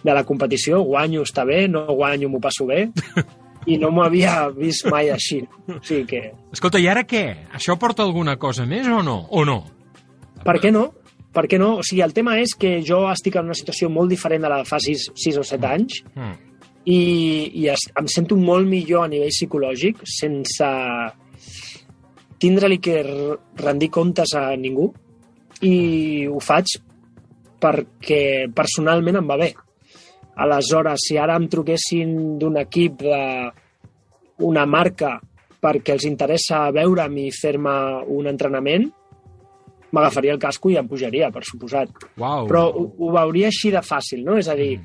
J: de la competició, guanyo, està bé no guanyo, m'ho passo bé <laughs> i no m'ho havia vist mai així o sigui que,
B: Escolta, i ara què? Això porta alguna cosa més o no? O no?
J: per què no? Per què no? O sigui, el tema és que jo estic en una situació molt diferent de la de fa 6, 6 o 7 anys
B: Mm.
J: i, i es, em sento molt millor a nivell psicològic sense tindre-li que rendir comptes a ningú i ho faig perquè personalment em va bé. Aleshores, si ara em truquessin d'un equip de una marca perquè els interessa veure'm i fer-me un entrenament, m'agafaria el casco i em pujaria, per suposat.
B: Uau.
J: Però ho, ho veuria així de fàcil, no? És a dir,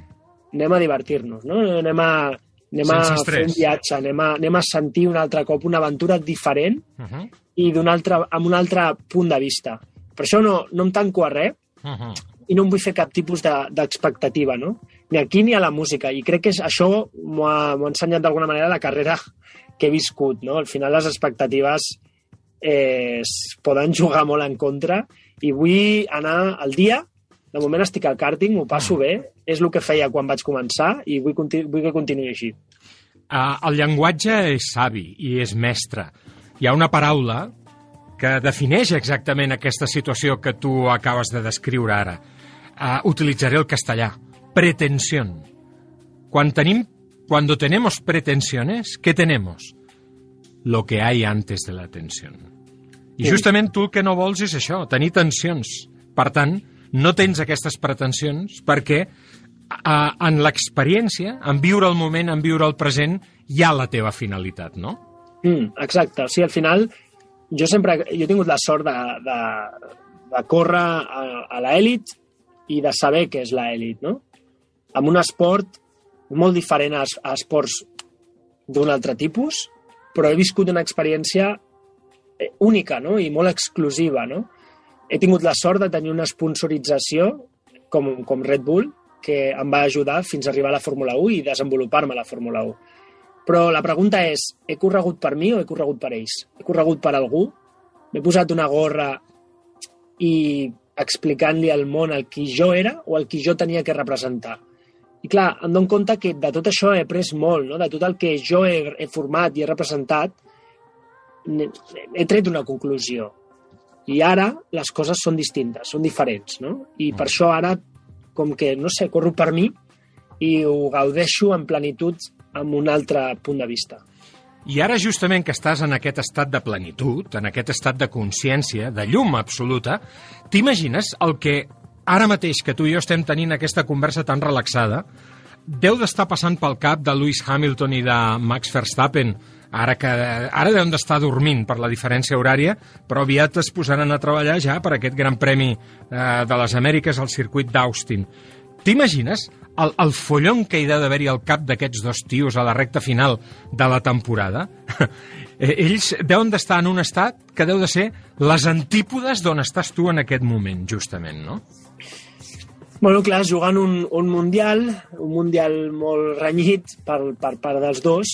J: anem a divertir-nos, no? Anem a, anem a fer un viatge, anem a, anem a sentir un altre cop una aventura diferent
B: Uh -huh.
J: i d'un altre, amb un altre punt de vista. Per això no, no em tanco a res
B: Uh -huh.
J: i no em vull fer cap tipus de- d'expectativa, no? Ni aquí ni a la música. I crec que això m'ho ha, ha ensenyat d'alguna manera la carrera que he viscut, no? Al final les expectatives eh, es poden jugar molt en contra i vull anar al dia de moment estic al karting, m'ho passo bé, és el que feia quan vaig començar i vull, vull que continuï així.
B: Uh, el llenguatge és savi i és mestre. Hi ha una paraula que defineix exactament aquesta situació que tu acabes de descriure ara. Uh, utilitzaré el castellà. Pretensión. Quan tenim, cuando tenemos pretensiones, ¿qué tenemos? Lo que hay antes de la tensión. I justament tu el que no vols és això, tenir tensions. Per tant, no tens aquestes pretensions perquè a, en l'experiència, en viure el moment, en viure el present, hi ha la teva finalitat, no?
J: Mm, exacte. O sigui, al final, jo sempre jo he tingut la sort de, de, de córrer a, a l'elit i de saber què és l'elit, no? Amb un esport molt diferent a, a esports d'un altre tipus, però he viscut una experiència eh, única no? i molt exclusiva. No? He tingut la sort de tenir una sponsorització com, com Red Bull, que em va ajudar fins a arribar a la Fórmula 1 i desenvolupar-me a la Fórmula 1. Però la pregunta és, he corregut per mi o he corregut per ells? He corregut per algú? M'he posat una gorra i explicant-li al món el qui jo era o el qui jo tenia que representar. I clar, em dono compte que de tot això he après molt, no? de tot el que jo he, he format i he representat, he tret una conclusió. I ara les coses són distintes, són diferents, no? I per això ara, com que, no sé, corro per mi i ho gaudeixo en plenitud amb un altre punt de vista.
B: I ara, justament que estàs en aquest estat de plenitud, en aquest estat de consciència, de llum absoluta, t'imagines el que ara mateix que tu i jo estem tenint aquesta conversa tan relaxada, deu d'estar passant pel cap de Lewis Hamilton i de Max Verstappen, ara que ara deuen d'estar dormint per la diferència horària, però aviat es posaran a treballar ja per aquest Gran Premi eh, de les Amèriques al circuit d'Austin. T'imagines el, el follon que hi ha d'haver-hi al cap d'aquests dos tios a la recta final de la temporada? <laughs> Eh, Ells deuen d'estar en un estat que deu de ser les antípodes d'on estàs tu en aquest moment, justament, no?
J: Bueno, clar, jugant un, un Mundial, un Mundial molt renyit per, per part dels dos,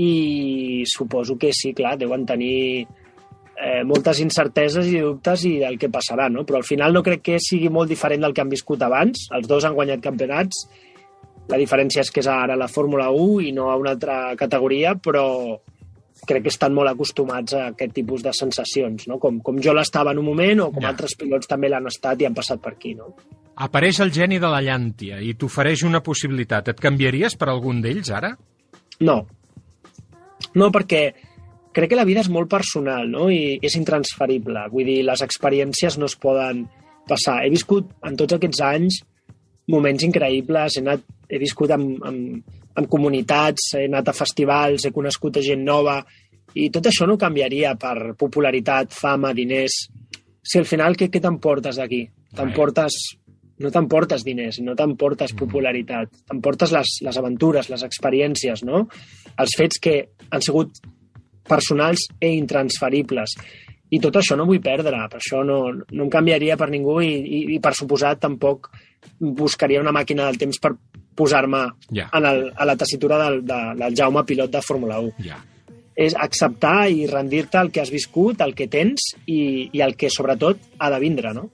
J: i suposo que sí, clar, deuen tenir eh, moltes incerteses i dubtes i del que passarà, no? Però al final no crec que sigui molt diferent del que han viscut abans. Els dos han guanyat campionats. La diferència és que és ara la Fórmula 1 i no a una altra categoria, però crec que estan molt acostumats a aquest tipus de sensacions, no? Com, com jo l'estava en un moment o com
B: Ja.
J: altres pilots també l'han estat i han passat per aquí, no?
B: Apareix el geni de la llàntia i t'ofereix una possibilitat. Et canviaries per algun d'ells, ara?
J: No. No, perquè crec que la vida és molt personal, no? I és intransferible. Vull dir, les experiències no es poden passar. He viscut en tots aquests anys moments increïbles, he, anat, he viscut amb, amb, amb comunitats, he anat a festivals, he conegut a gent nova, i tot això no canviaria per popularitat, fama, diners. Si al final, què, què t'emportes d'aquí? T'emportes no t'emportes diners, no t'emportes popularitat, t'emportes les, les aventures, les experiències, no? Els fets que han sigut personals e intransferibles. I tot això no vull perdre, per això no, no em canviaria per ningú i, i, i per suposat tampoc buscaria una màquina del temps per posar-me
B: Ja.
J: en el, a la tessitura del, de, del Jaume pilot de Fórmula 1.
B: Ja.
J: És acceptar i rendir-te al que has viscut, el que tens i, i el que sobretot ha de vindre, no?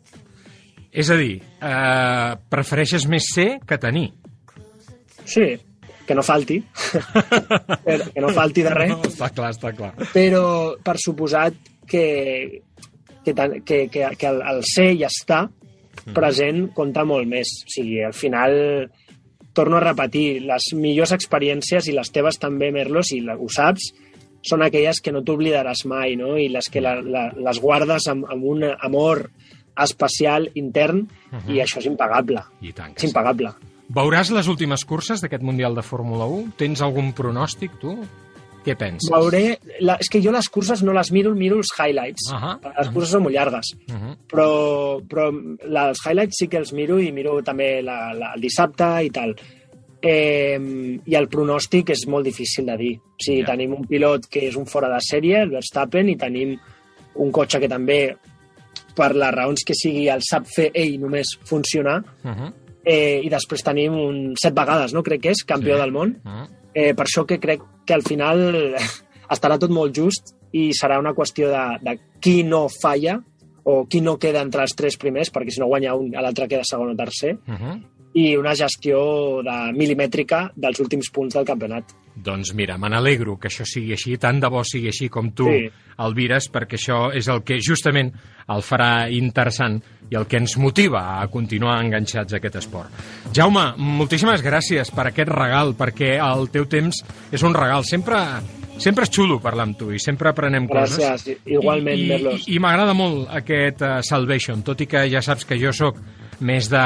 B: És a dir, eh, prefereixes més ser que tenir.
J: Sí, que no falti. <laughs> Que no falti de res.
B: No, està clar, està clar.
J: Però per suposat que, que, que, que, que el, el ser i estar present compta molt més. O sigui, al final, torno a repetir, les millors experiències i les teves també, Merlo, si la- ho saps, són aquelles que no t'oblidaràs mai, no? I les que la, la, les guardes amb, amb un amor especial intern i això és impagable.
B: I tant
J: És impagable.
B: Veuràs les últimes curses d'aquest Mundial de Fórmula 1? Tens algun pronòstic, tu? Què penses?
J: Veuré... La, és que jo les curses no les miro, miro els highlights.
B: Ahà.
J: Les curses són molt llargues.
B: Uh -huh.
J: Però, però la- els highlights sí que els miro i miro també la, la, el dissabte i tal. Eh, I el pronòstic és molt difícil de dir. O sigui,
B: Ja.
J: tenim un pilot que és un fora de sèrie, el Verstappen, i tenim un cotxe que també, per les raons que sigui, el sap fer ell només funcionar.
B: Uh -huh.
J: Eh, I després tenim un set vegades, no? Crec que és campió
B: Sí.
J: del món.
B: Uh -huh.
J: Eh, per això que crec que al final estarà tot molt just i serà una qüestió de, de qui no falla o qui no queda entre els tres primers, perquè si no guanya un, l'altre queda segon o tercer,
B: Uh.
J: I una gestió de milimètrica dels últims punts del campionat.
B: Doncs mira, me n'alegro que això sigui així, tant de bo sigui així com tu
J: Sí.
B: el vires, perquè això és el que justament el farà interessant i el que ens motiva a continuar enganxats a aquest esport. Jaume, moltíssimes gràcies per aquest regal, perquè el teu temps és un regal. Sempre, sempre és xulo parlar amb tu i sempre aprenem coses.
J: Gràcies, igualment,
B: I,
J: Merlos.
B: i, i m'agrada molt aquest uh, Salvation, tot i que ja saps que jo sóc més de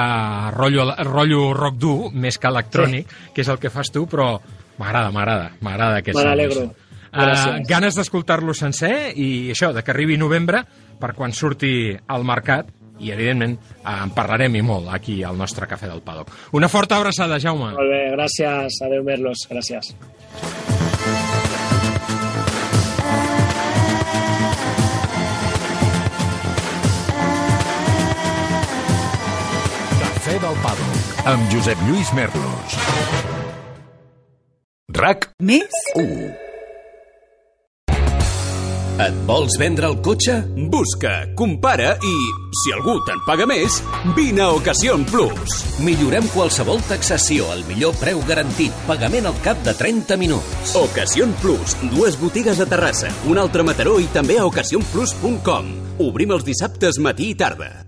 B: rotllo, rotllo rock dur, més que electrònic, sí. que és el que fas tu, però m'agrada, m'agrada, m'agrada aquest
J: Me.
B: Uh, ganes d'escoltar-lo sencer i això, de que arribi novembre per quan surti al mercat i, evidentment, uh, en parlarem i molt aquí al nostre Cafè del Paddock. Una forta abraçada, Jaume.
J: Molt bé, gràcies. Adéu, Merlos. Gràcies.
A: Cafè del Paddock, amb Josep Lluís Merlos. RAC
K: Més?
A: 1.
L: Et vols vendre el cotxe? Busca, compara i, si algú te'n paga més, vine a Ocasión Plus. Millorem qualsevol taxació al millor preu garantit, pagament al cap de 30 minuts. Ocasión Plus, dues botigues a Terrassa, un altre a Mataró i també a ocasionplus.com. Obrim els dissabtes matí i tarda.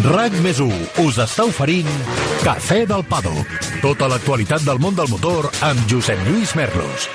A: RAC més 1 us està oferint Cafè del Paddock. Tota l'actualitat del món del motor amb Josep Lluís Merlos.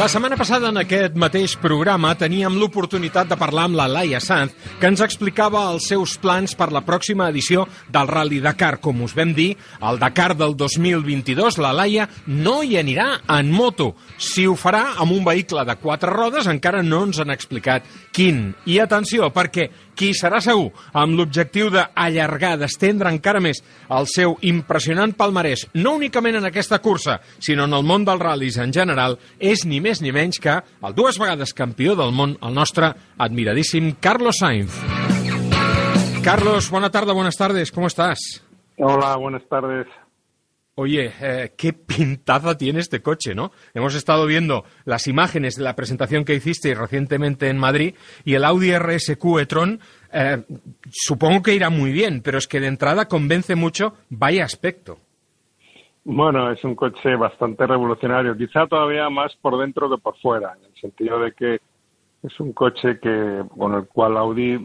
B: La setmana passada en aquest mateix programa teníem l'oportunitat de parlar amb la Laia Sanz, que ens explicava els seus plans per la pròxima edició del Rally Dakar. Com us vam dir, al Dakar del 2022 la Laia no hi anirà en moto. Si ho farà amb un vehicle de quatre rodes, encara no ens han explicat quin. I atenció, perquè qui serà segur amb l'objectiu d'allargar, d'estendre encara més el seu impressionant palmarès, no únicament en aquesta cursa, sinó en el món dels ral·lis en general, és ni més ni menys que el dues vegades campió del món, el nostre admiradíssim Carlos Sainz. Carlos, buena tarde, buenas tardes, ¿cómo estás?
K: Hola, buenas tardes.
B: Oye, eh, qué pintaza tiene este coche, ¿no? Hemos estado viendo las imágenes de la presentación que hiciste recientemente en Madrid y el Audi RSQ e-tron eh, supongo que irá muy bien, pero es que de entrada convence mucho, vaya aspecto.
K: Bueno, es un coche bastante revolucionario, quizá todavía más por dentro que por fuera, en el sentido de que es un coche que con el cual Audi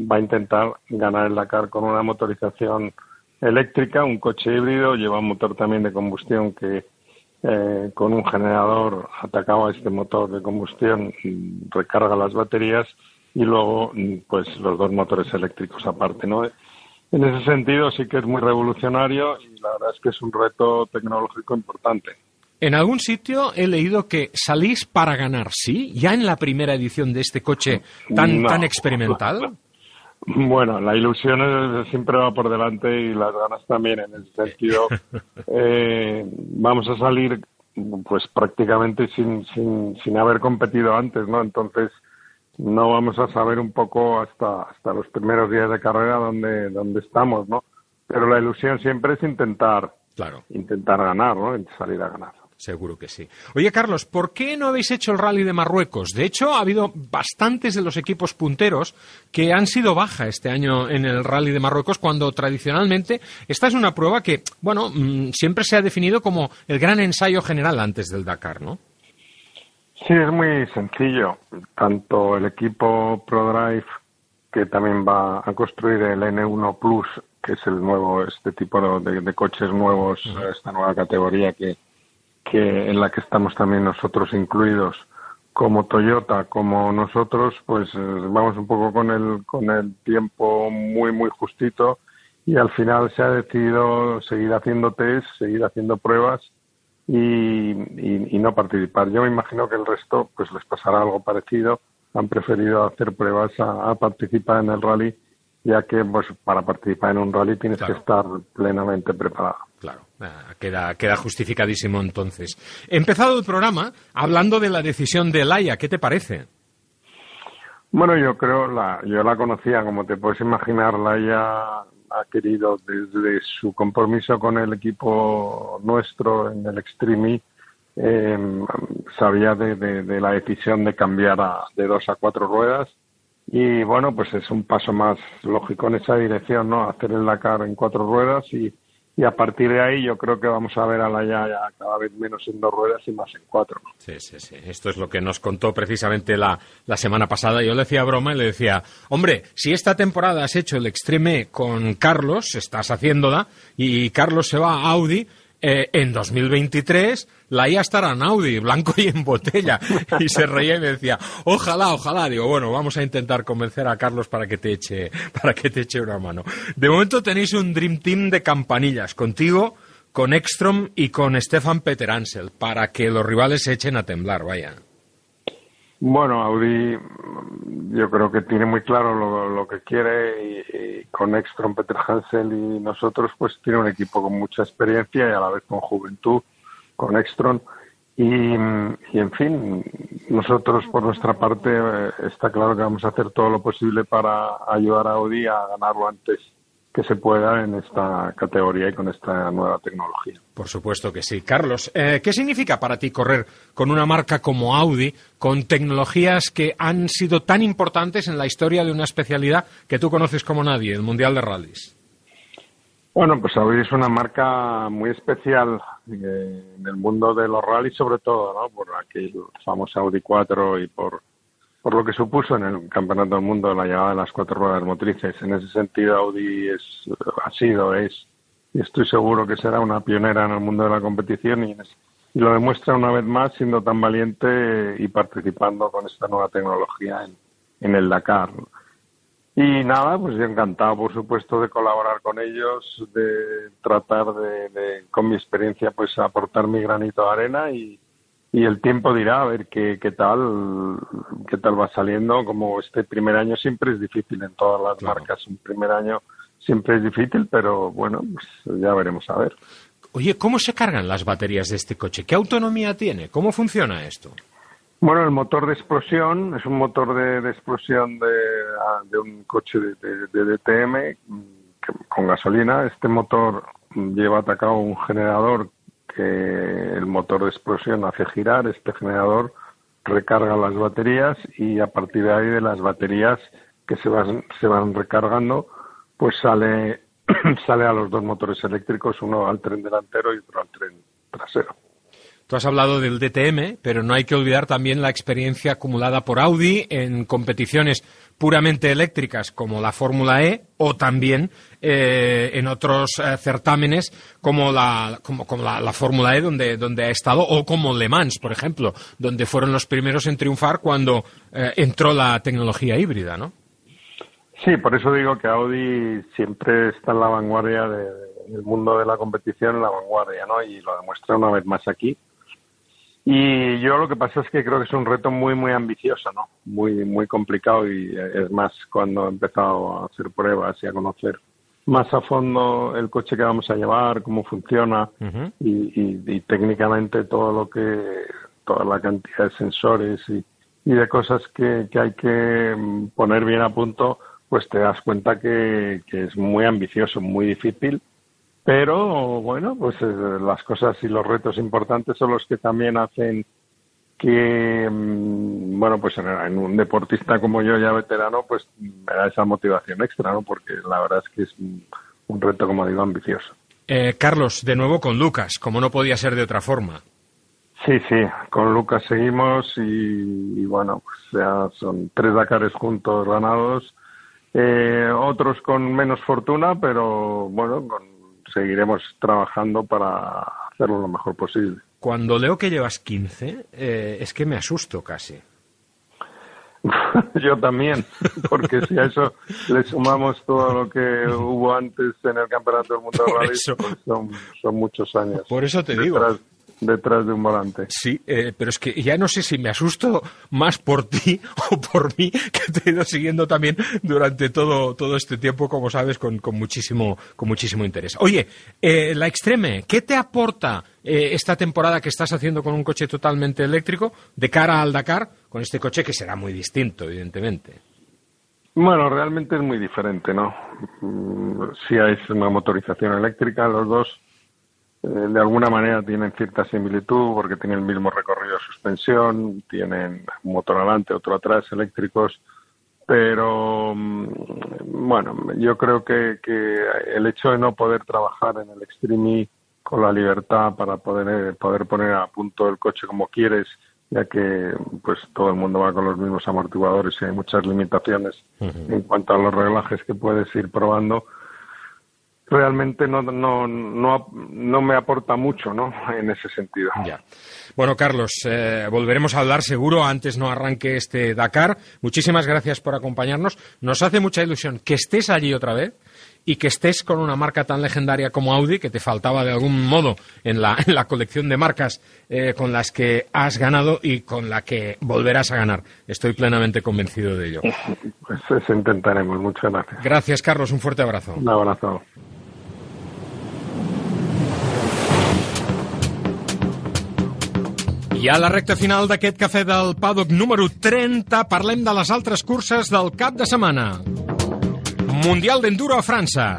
K: va a intentar ganar el Dakar con una motorización eléctrica, un coche híbrido, lleva un motor también de combustión que eh, con un generador atacado a este motor de combustión recarga las baterías y luego pues los dos motores eléctricos aparte, ¿no? En ese sentido sí que es muy revolucionario y la verdad es que es un reto tecnológico importante.
B: En algún sitio he leído que salís para ganar, ¿sí? Ya en la primera edición de este coche tan,
K: No.
B: tan experimental. <laughs>
K: Bueno, la ilusión es- siempre va por delante y las ganas también en ese sentido. <laughs> eh, vamos a salir pues prácticamente sin, sin, sin haber competido antes, ¿no? Entonces no vamos a saber un poco hasta, hasta los primeros días de carrera dónde, dónde estamos, ¿no? Pero la ilusión siempre es intentar,
B: Claro.
K: intentar ganar, ¿no? Salir a ganar.
B: Seguro que sí. Oye, Carlos, ¿por qué no habéis hecho el rally de Marruecos? De hecho, ha habido bastantes de los equipos punteros que han sido baja este año en el rally de Marruecos, cuando tradicionalmente esta es una prueba que, bueno, mm, siempre se ha definido como el gran ensayo general antes del Dakar, ¿no?
K: Sí, es muy sencillo. Tanto el equipo ProDrive, que también va a construir el N1 Plus, que es el nuevo, este tipo de, de coches nuevos, esta nueva categoría que, que en la que estamos también nosotros incluidos, como Toyota, como nosotros, pues vamos un poco con el, con el tiempo muy, muy justito y al final se ha decidido seguir haciendo test, seguir haciendo pruebas y, y- y no participar. Yo me imagino que el resto pues les pasará algo parecido. Han preferido hacer pruebas a, a participar en el rally, ya que pues para participar en un rally tienes que estar plenamente preparado.
B: Claro. Ah, queda, queda justificadísimo entonces. He empezado el programa hablando de la decisión de Laia. ¿Qué te parece?
K: Bueno, yo creo, la, yo la conocía, como te puedes imaginar, la ella ha querido desde su compromiso con el equipo nuestro en el Extreme eh, sabía de la decisión de cambiar a- de dos a cuatro ruedas y bueno, pues es un paso más lógico en esa dirección, ¿no? Hacer el Dakar en cuatro ruedas y, y a partir de ahí yo creo que vamos a ver a la ya, cada vez menos en dos ruedas y más en cuatro.
B: Sí, sí, sí. Esto es lo que nos contó precisamente la, la semana pasada. Yo le decía broma y le decía, hombre, si esta temporada has hecho el Extreme con Carlos, estás haciéndola, y Carlos se va a Audi, eh, en 2023 la IA estará en Audi, blanco y en botella. Y se reía y me decía, ojalá, ojalá. Digo, bueno, vamos a intentar convencer a Carlos para que te eche, para que te eche una mano. De momento tenéis un Dream Team de campanillas, contigo, con Ekstrom y con Stefan Peter Ansel, para que los rivales se echen a temblar, vaya.
K: Bueno, Audi yo creo que tiene muy claro lo, que quiere y, con Ekstrom, Peter Hansel y nosotros pues tiene un equipo con mucha experiencia y a la vez con juventud, con mm, y, en fin, nosotros por nuestra parte eh, está claro que vamos a hacer todo lo posible para ayudar a Audi a ganarlo antes que se pueda en esta categoría y con esta nueva tecnología.
B: Por supuesto que sí. Carlos, eh, ¿qué significa para ti correr con una marca como Audi, con tecnologías que han sido tan importantes en la historia de una especialidad que tú conoces como nadie, el Mundial de Rallys?
K: Bueno, pues Audi es una marca muy especial eh, en el mundo de los rallies, sobre todo, ¿no? Por aquel famoso Audi 4 y por, por lo que supuso en el Campeonato del Mundo la llegada de las cuatro ruedas motrices. En ese sentido, Audi es, ha sido, es, y estoy seguro que será una pionera en el mundo de la competición y, lo demuestra una vez más siendo tan valiente y participando con esta nueva tecnología en, en el Dakar. Y nada, pues yo encantado, por supuesto, de colaborar con ellos, de tratar de, de, con mi experiencia, pues aportar mi granito de arena y, y el tiempo dirá a ver qué, qué tal qué tal va saliendo. Como este primer año siempre es difícil en todas las marcas, un primer año siempre es difícil, pero bueno, pues ya veremos a ver.
B: Oye, ¿cómo se cargan las baterías de este coche? ¿Qué autonomía tiene? ¿Cómo funciona esto?
K: Bueno, el motor de explosión es un motor de, de explosión de, ah, de un coche de, de- DTM mm, con gasolina. Este motor lleva atacado un generador que el motor de explosión hace girar. Este generador recarga las baterías y a partir de ahí de las baterías que se van, se van recargando, pues sale, <clears throat> sale a los dos motores eléctricos, uno al tren delantero y otro al tren trasero.
B: Tú has hablado del DTM, pero no hay que olvidar también la experiencia acumulada por Audi en competiciones puramente eléctricas como la Fórmula E o también eh, en otros eh, certámenes como la, como, la Fórmula E donde, donde ha estado o como Le Mans, por ejemplo, donde fueron los primeros en triunfar cuando eh, entró la tecnología híbrida, ¿no?
K: Sí, por eso digo que Audi siempre está en la vanguardia de- del mundo de la competición, en la vanguardia, ¿no? Y lo demuestra una vez más aquí. Y yo lo que pasa es que creo que es un reto muy, muy ambicioso, ¿no? Muy, muy complicado y eh, es más cuando he empezado a hacer pruebas y a conocer más a fondo el coche que vamos a llevar, cómo funciona y, y- y técnicamente todo lo que, toda la cantidad de sensores y, y de cosas que, que hay que mm, poner bien a punto, pues te das cuenta que, que es muy ambicioso, muy difícil, pero bueno, pues eh, las cosas y los retos importantes son los que también hacen que, mm, bueno, pues en, en un deportista como yo ya veterano, pues me da esa motivación extra, ¿no? Porque la verdad es que es un, un reto, como digo, ambicioso.
B: Eh, Carlos, de nuevo con Lucas, como no podía ser de otra forma.
K: Sí, sí, con Lucas seguimos y, y bueno, pues ya son tres Dakares juntos ganados, eh, otros con menos fortuna, pero bueno, con- seguiremos trabajando para hacerlo lo mejor posible.
B: Cuando leo que llevas 15, eh, es que me asusto casi. <laughs>
K: Yo también, porque si a eso le sumamos todo lo que hubo antes en el Campeonato del Mundo de Rally, pues son, son muchos años.
B: Por eso te digo.
K: Detrás, de un volante.
B: Sí, eh, pero es que ya no sé si me asusto más por ti <laughs> o por mí, que te he ido siguiendo también durante todo, todo este tiempo, como sabes, con, con muchísimo, con muchísimo interés. Oye, eh, la Extreme, ¿qué te aporta eh, esta temporada que estás haciendo con un coche totalmente eléctrico de cara al Dakar, con este coche que será muy distinto, evidentemente?
K: Bueno, realmente es muy diferente, ¿no? Mm, Sí hay una motorización eléctrica, los dos de alguna manera tienen cierta similitud porque tienen el mismo recorrido de suspensión, tienen un motor adelante, otro atrás, eléctricos, pero mm, bueno, yo creo que, que el hecho de no poder trabajar en el Extreme E con la libertad para poder, eh, poder poner a punto el coche como quieres, ya que pues todo el mundo va con los mismos amortiguadores y hay muchas limitaciones en cuanto a los reglajes que puedes ir probando, realmente no, no, no, no me aporta mucho ¿no? <laughs> en ese sentido.
B: Ya. Bueno, Carlos, eh, volveremos a hablar seguro antes no arranque este Dakar. Muchísimas gracias por acompañarnos. Nos hace mucha ilusión que estés allí otra vez y que estés con una marca tan legendaria como Audi, que te faltaba de algún modo en la, <laughs> en la colección de marcas eh, con las que has ganado y con la que volverás a ganar. Estoy plenamente convencido de ello. <laughs>
K: Pues eso intentaremos. Muchas gracias.
B: Gracias, Carlos. Un fuerte abrazo.
K: Un abrazo.
B: I a la recta final d'aquest cafè del paddock número 30 parlem de les altres curses del cap de setmana. Mundial d'Enduro a França.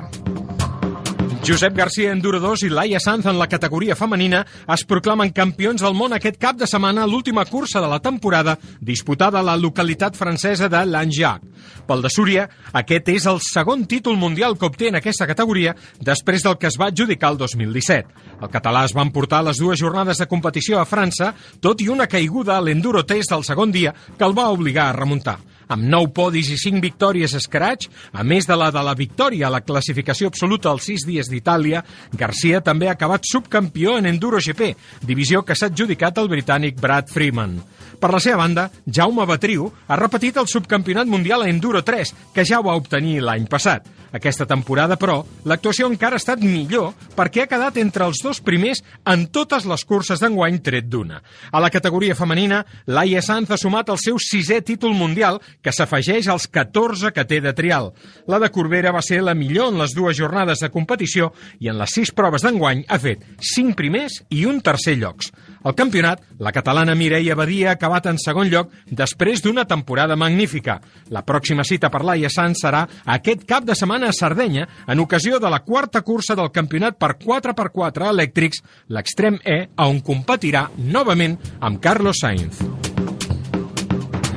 B: Josep García Enduro 2 i Laia Sanz en la categoria femenina es proclamen campions del món aquest cap de setmana a l'última cursa de la temporada disputada a la localitat francesa de Langeac. Pel de Súria, aquest és el segon títol mundial que obté en aquesta categoria després del que es va adjudicar el 2017. El català es va emportar les dues jornades de competició a França, tot i una caiguda a l'Enduro Test del segon dia que el va obligar a remuntar amb 9 podis i 5 victòries escratx, a més de la de la victòria a la classificació absoluta als 6 dies d'Itàlia, Garcia també ha acabat subcampió en Enduro GP, divisió que s'ha adjudicat al britànic Brad Freeman. Per la seva banda, Jaume Batriu ha repetit el subcampionat mundial a Enduro 3, que ja ho va obtenir l'any passat. Aquesta temporada, però, l'actuació encara ha estat millor perquè ha quedat entre els dos primers en totes les curses d'enguany tret d'una. A la categoria femenina, Laia Sanz ha sumat el seu sisè títol mundial, que s'afegeix als 14 que té de trial. La de Corbera va ser la millor en les dues jornades de competició i en les sis proves d'enguany ha fet 5 primers i un tercer llocs. Al campionat, la catalana Mireia Badia ha acabat en segon lloc després d'una temporada magnífica. La pròxima cita per Laia Sanz serà aquest cap de setmana a Sardenya en ocasió de la quarta cursa del campionat per 4x4 elèctrics, l'extrem E, on competirà novament amb Carlos Sainz.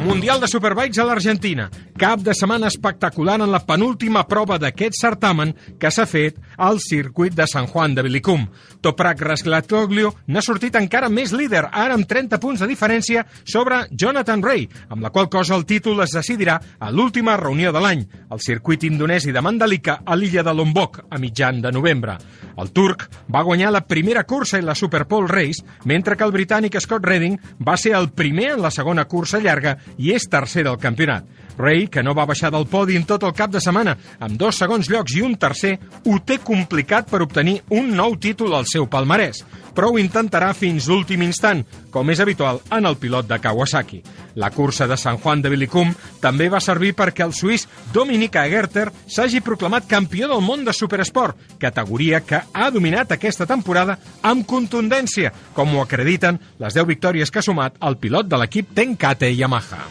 B: Mundial de Superbikes a l'Argentina. Cap de setmana espectacular en la penúltima prova d'aquest certamen que s'ha fet al circuit de San Juan de Vilicum. Toprak Rasglatoglio n'ha sortit encara més líder, ara amb 30 punts de diferència sobre Jonathan Ray, amb la qual cosa el títol es decidirà a l'última reunió de l'any, al circuit indonesi de Mandalika a l'illa de Lombok, a mitjan de novembre. El turc va guanyar la primera cursa i la Super Pole Race, mentre que el britànic Scott Redding va ser el primer en la segona cursa llarga i és tercer del campionat. Ray, que no va baixar del podi en tot el cap de setmana, amb dos segons llocs i un tercer, ho té complicat per obtenir un nou títol al seu palmarès, però ho intentarà fins l'últim instant, com és habitual en el pilot de Kawasaki. La cursa de San Juan de Vilicum també va servir perquè el suís Dominic Agerter s'hagi proclamat campió del món de superesport, categoria que ha dominat aquesta temporada amb contundència, com ho acrediten les 10 victòries que ha sumat el pilot de l'equip Tenkate Yamaha.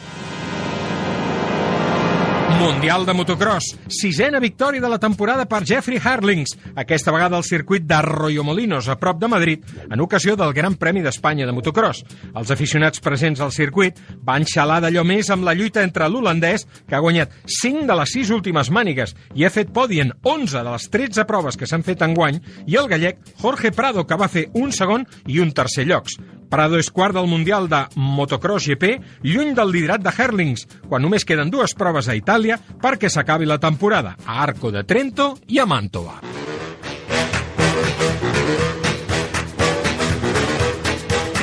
B: Mundial de motocross. Sisena victòria de la temporada per Jeffrey Harlings, aquesta vegada al circuit d'Arroyomolinos, a prop de Madrid, en ocasió del Gran Premi d'Espanya de motocross. Els aficionats presents al circuit van xalar d'allò més amb la lluita entre l'holandès, que ha guanyat 5 de les 6 últimes mànigues i ha fet podi en 11 de les 13 proves que s'han fet en guany, i el gallec Jorge Prado, que va fer un segon i un tercer llocs. Prado és quart del Mundial de Motocross GP, lluny del liderat de Herlings, quan només queden dues proves a Itàlia perquè s'acabi la temporada, a Arco de Trento i a Mantova.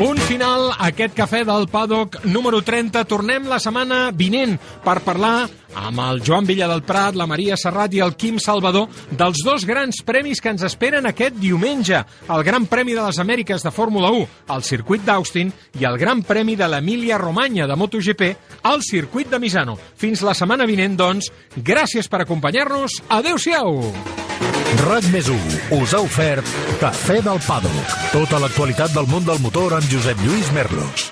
B: Punt final, aquest cafè del paddock número 30. Tornem la setmana vinent per parlar amb el Joan Villa del Prat, la Maria Serrat i el Quim Salvador dels dos grans premis que ens esperen aquest diumenge. El Gran Premi de les Amèriques de Fórmula 1 al circuit d'Austin i el Gran Premi de l'Emília Romanya de MotoGP al circuit de Misano. Fins la setmana vinent, doncs, gràcies per acompanyar-nos. Adéu-siau!
A: RAC més us ha ofert Cafè del Pàdoc. Tota l'actualitat del món del motor amb Josep Lluís Merlos.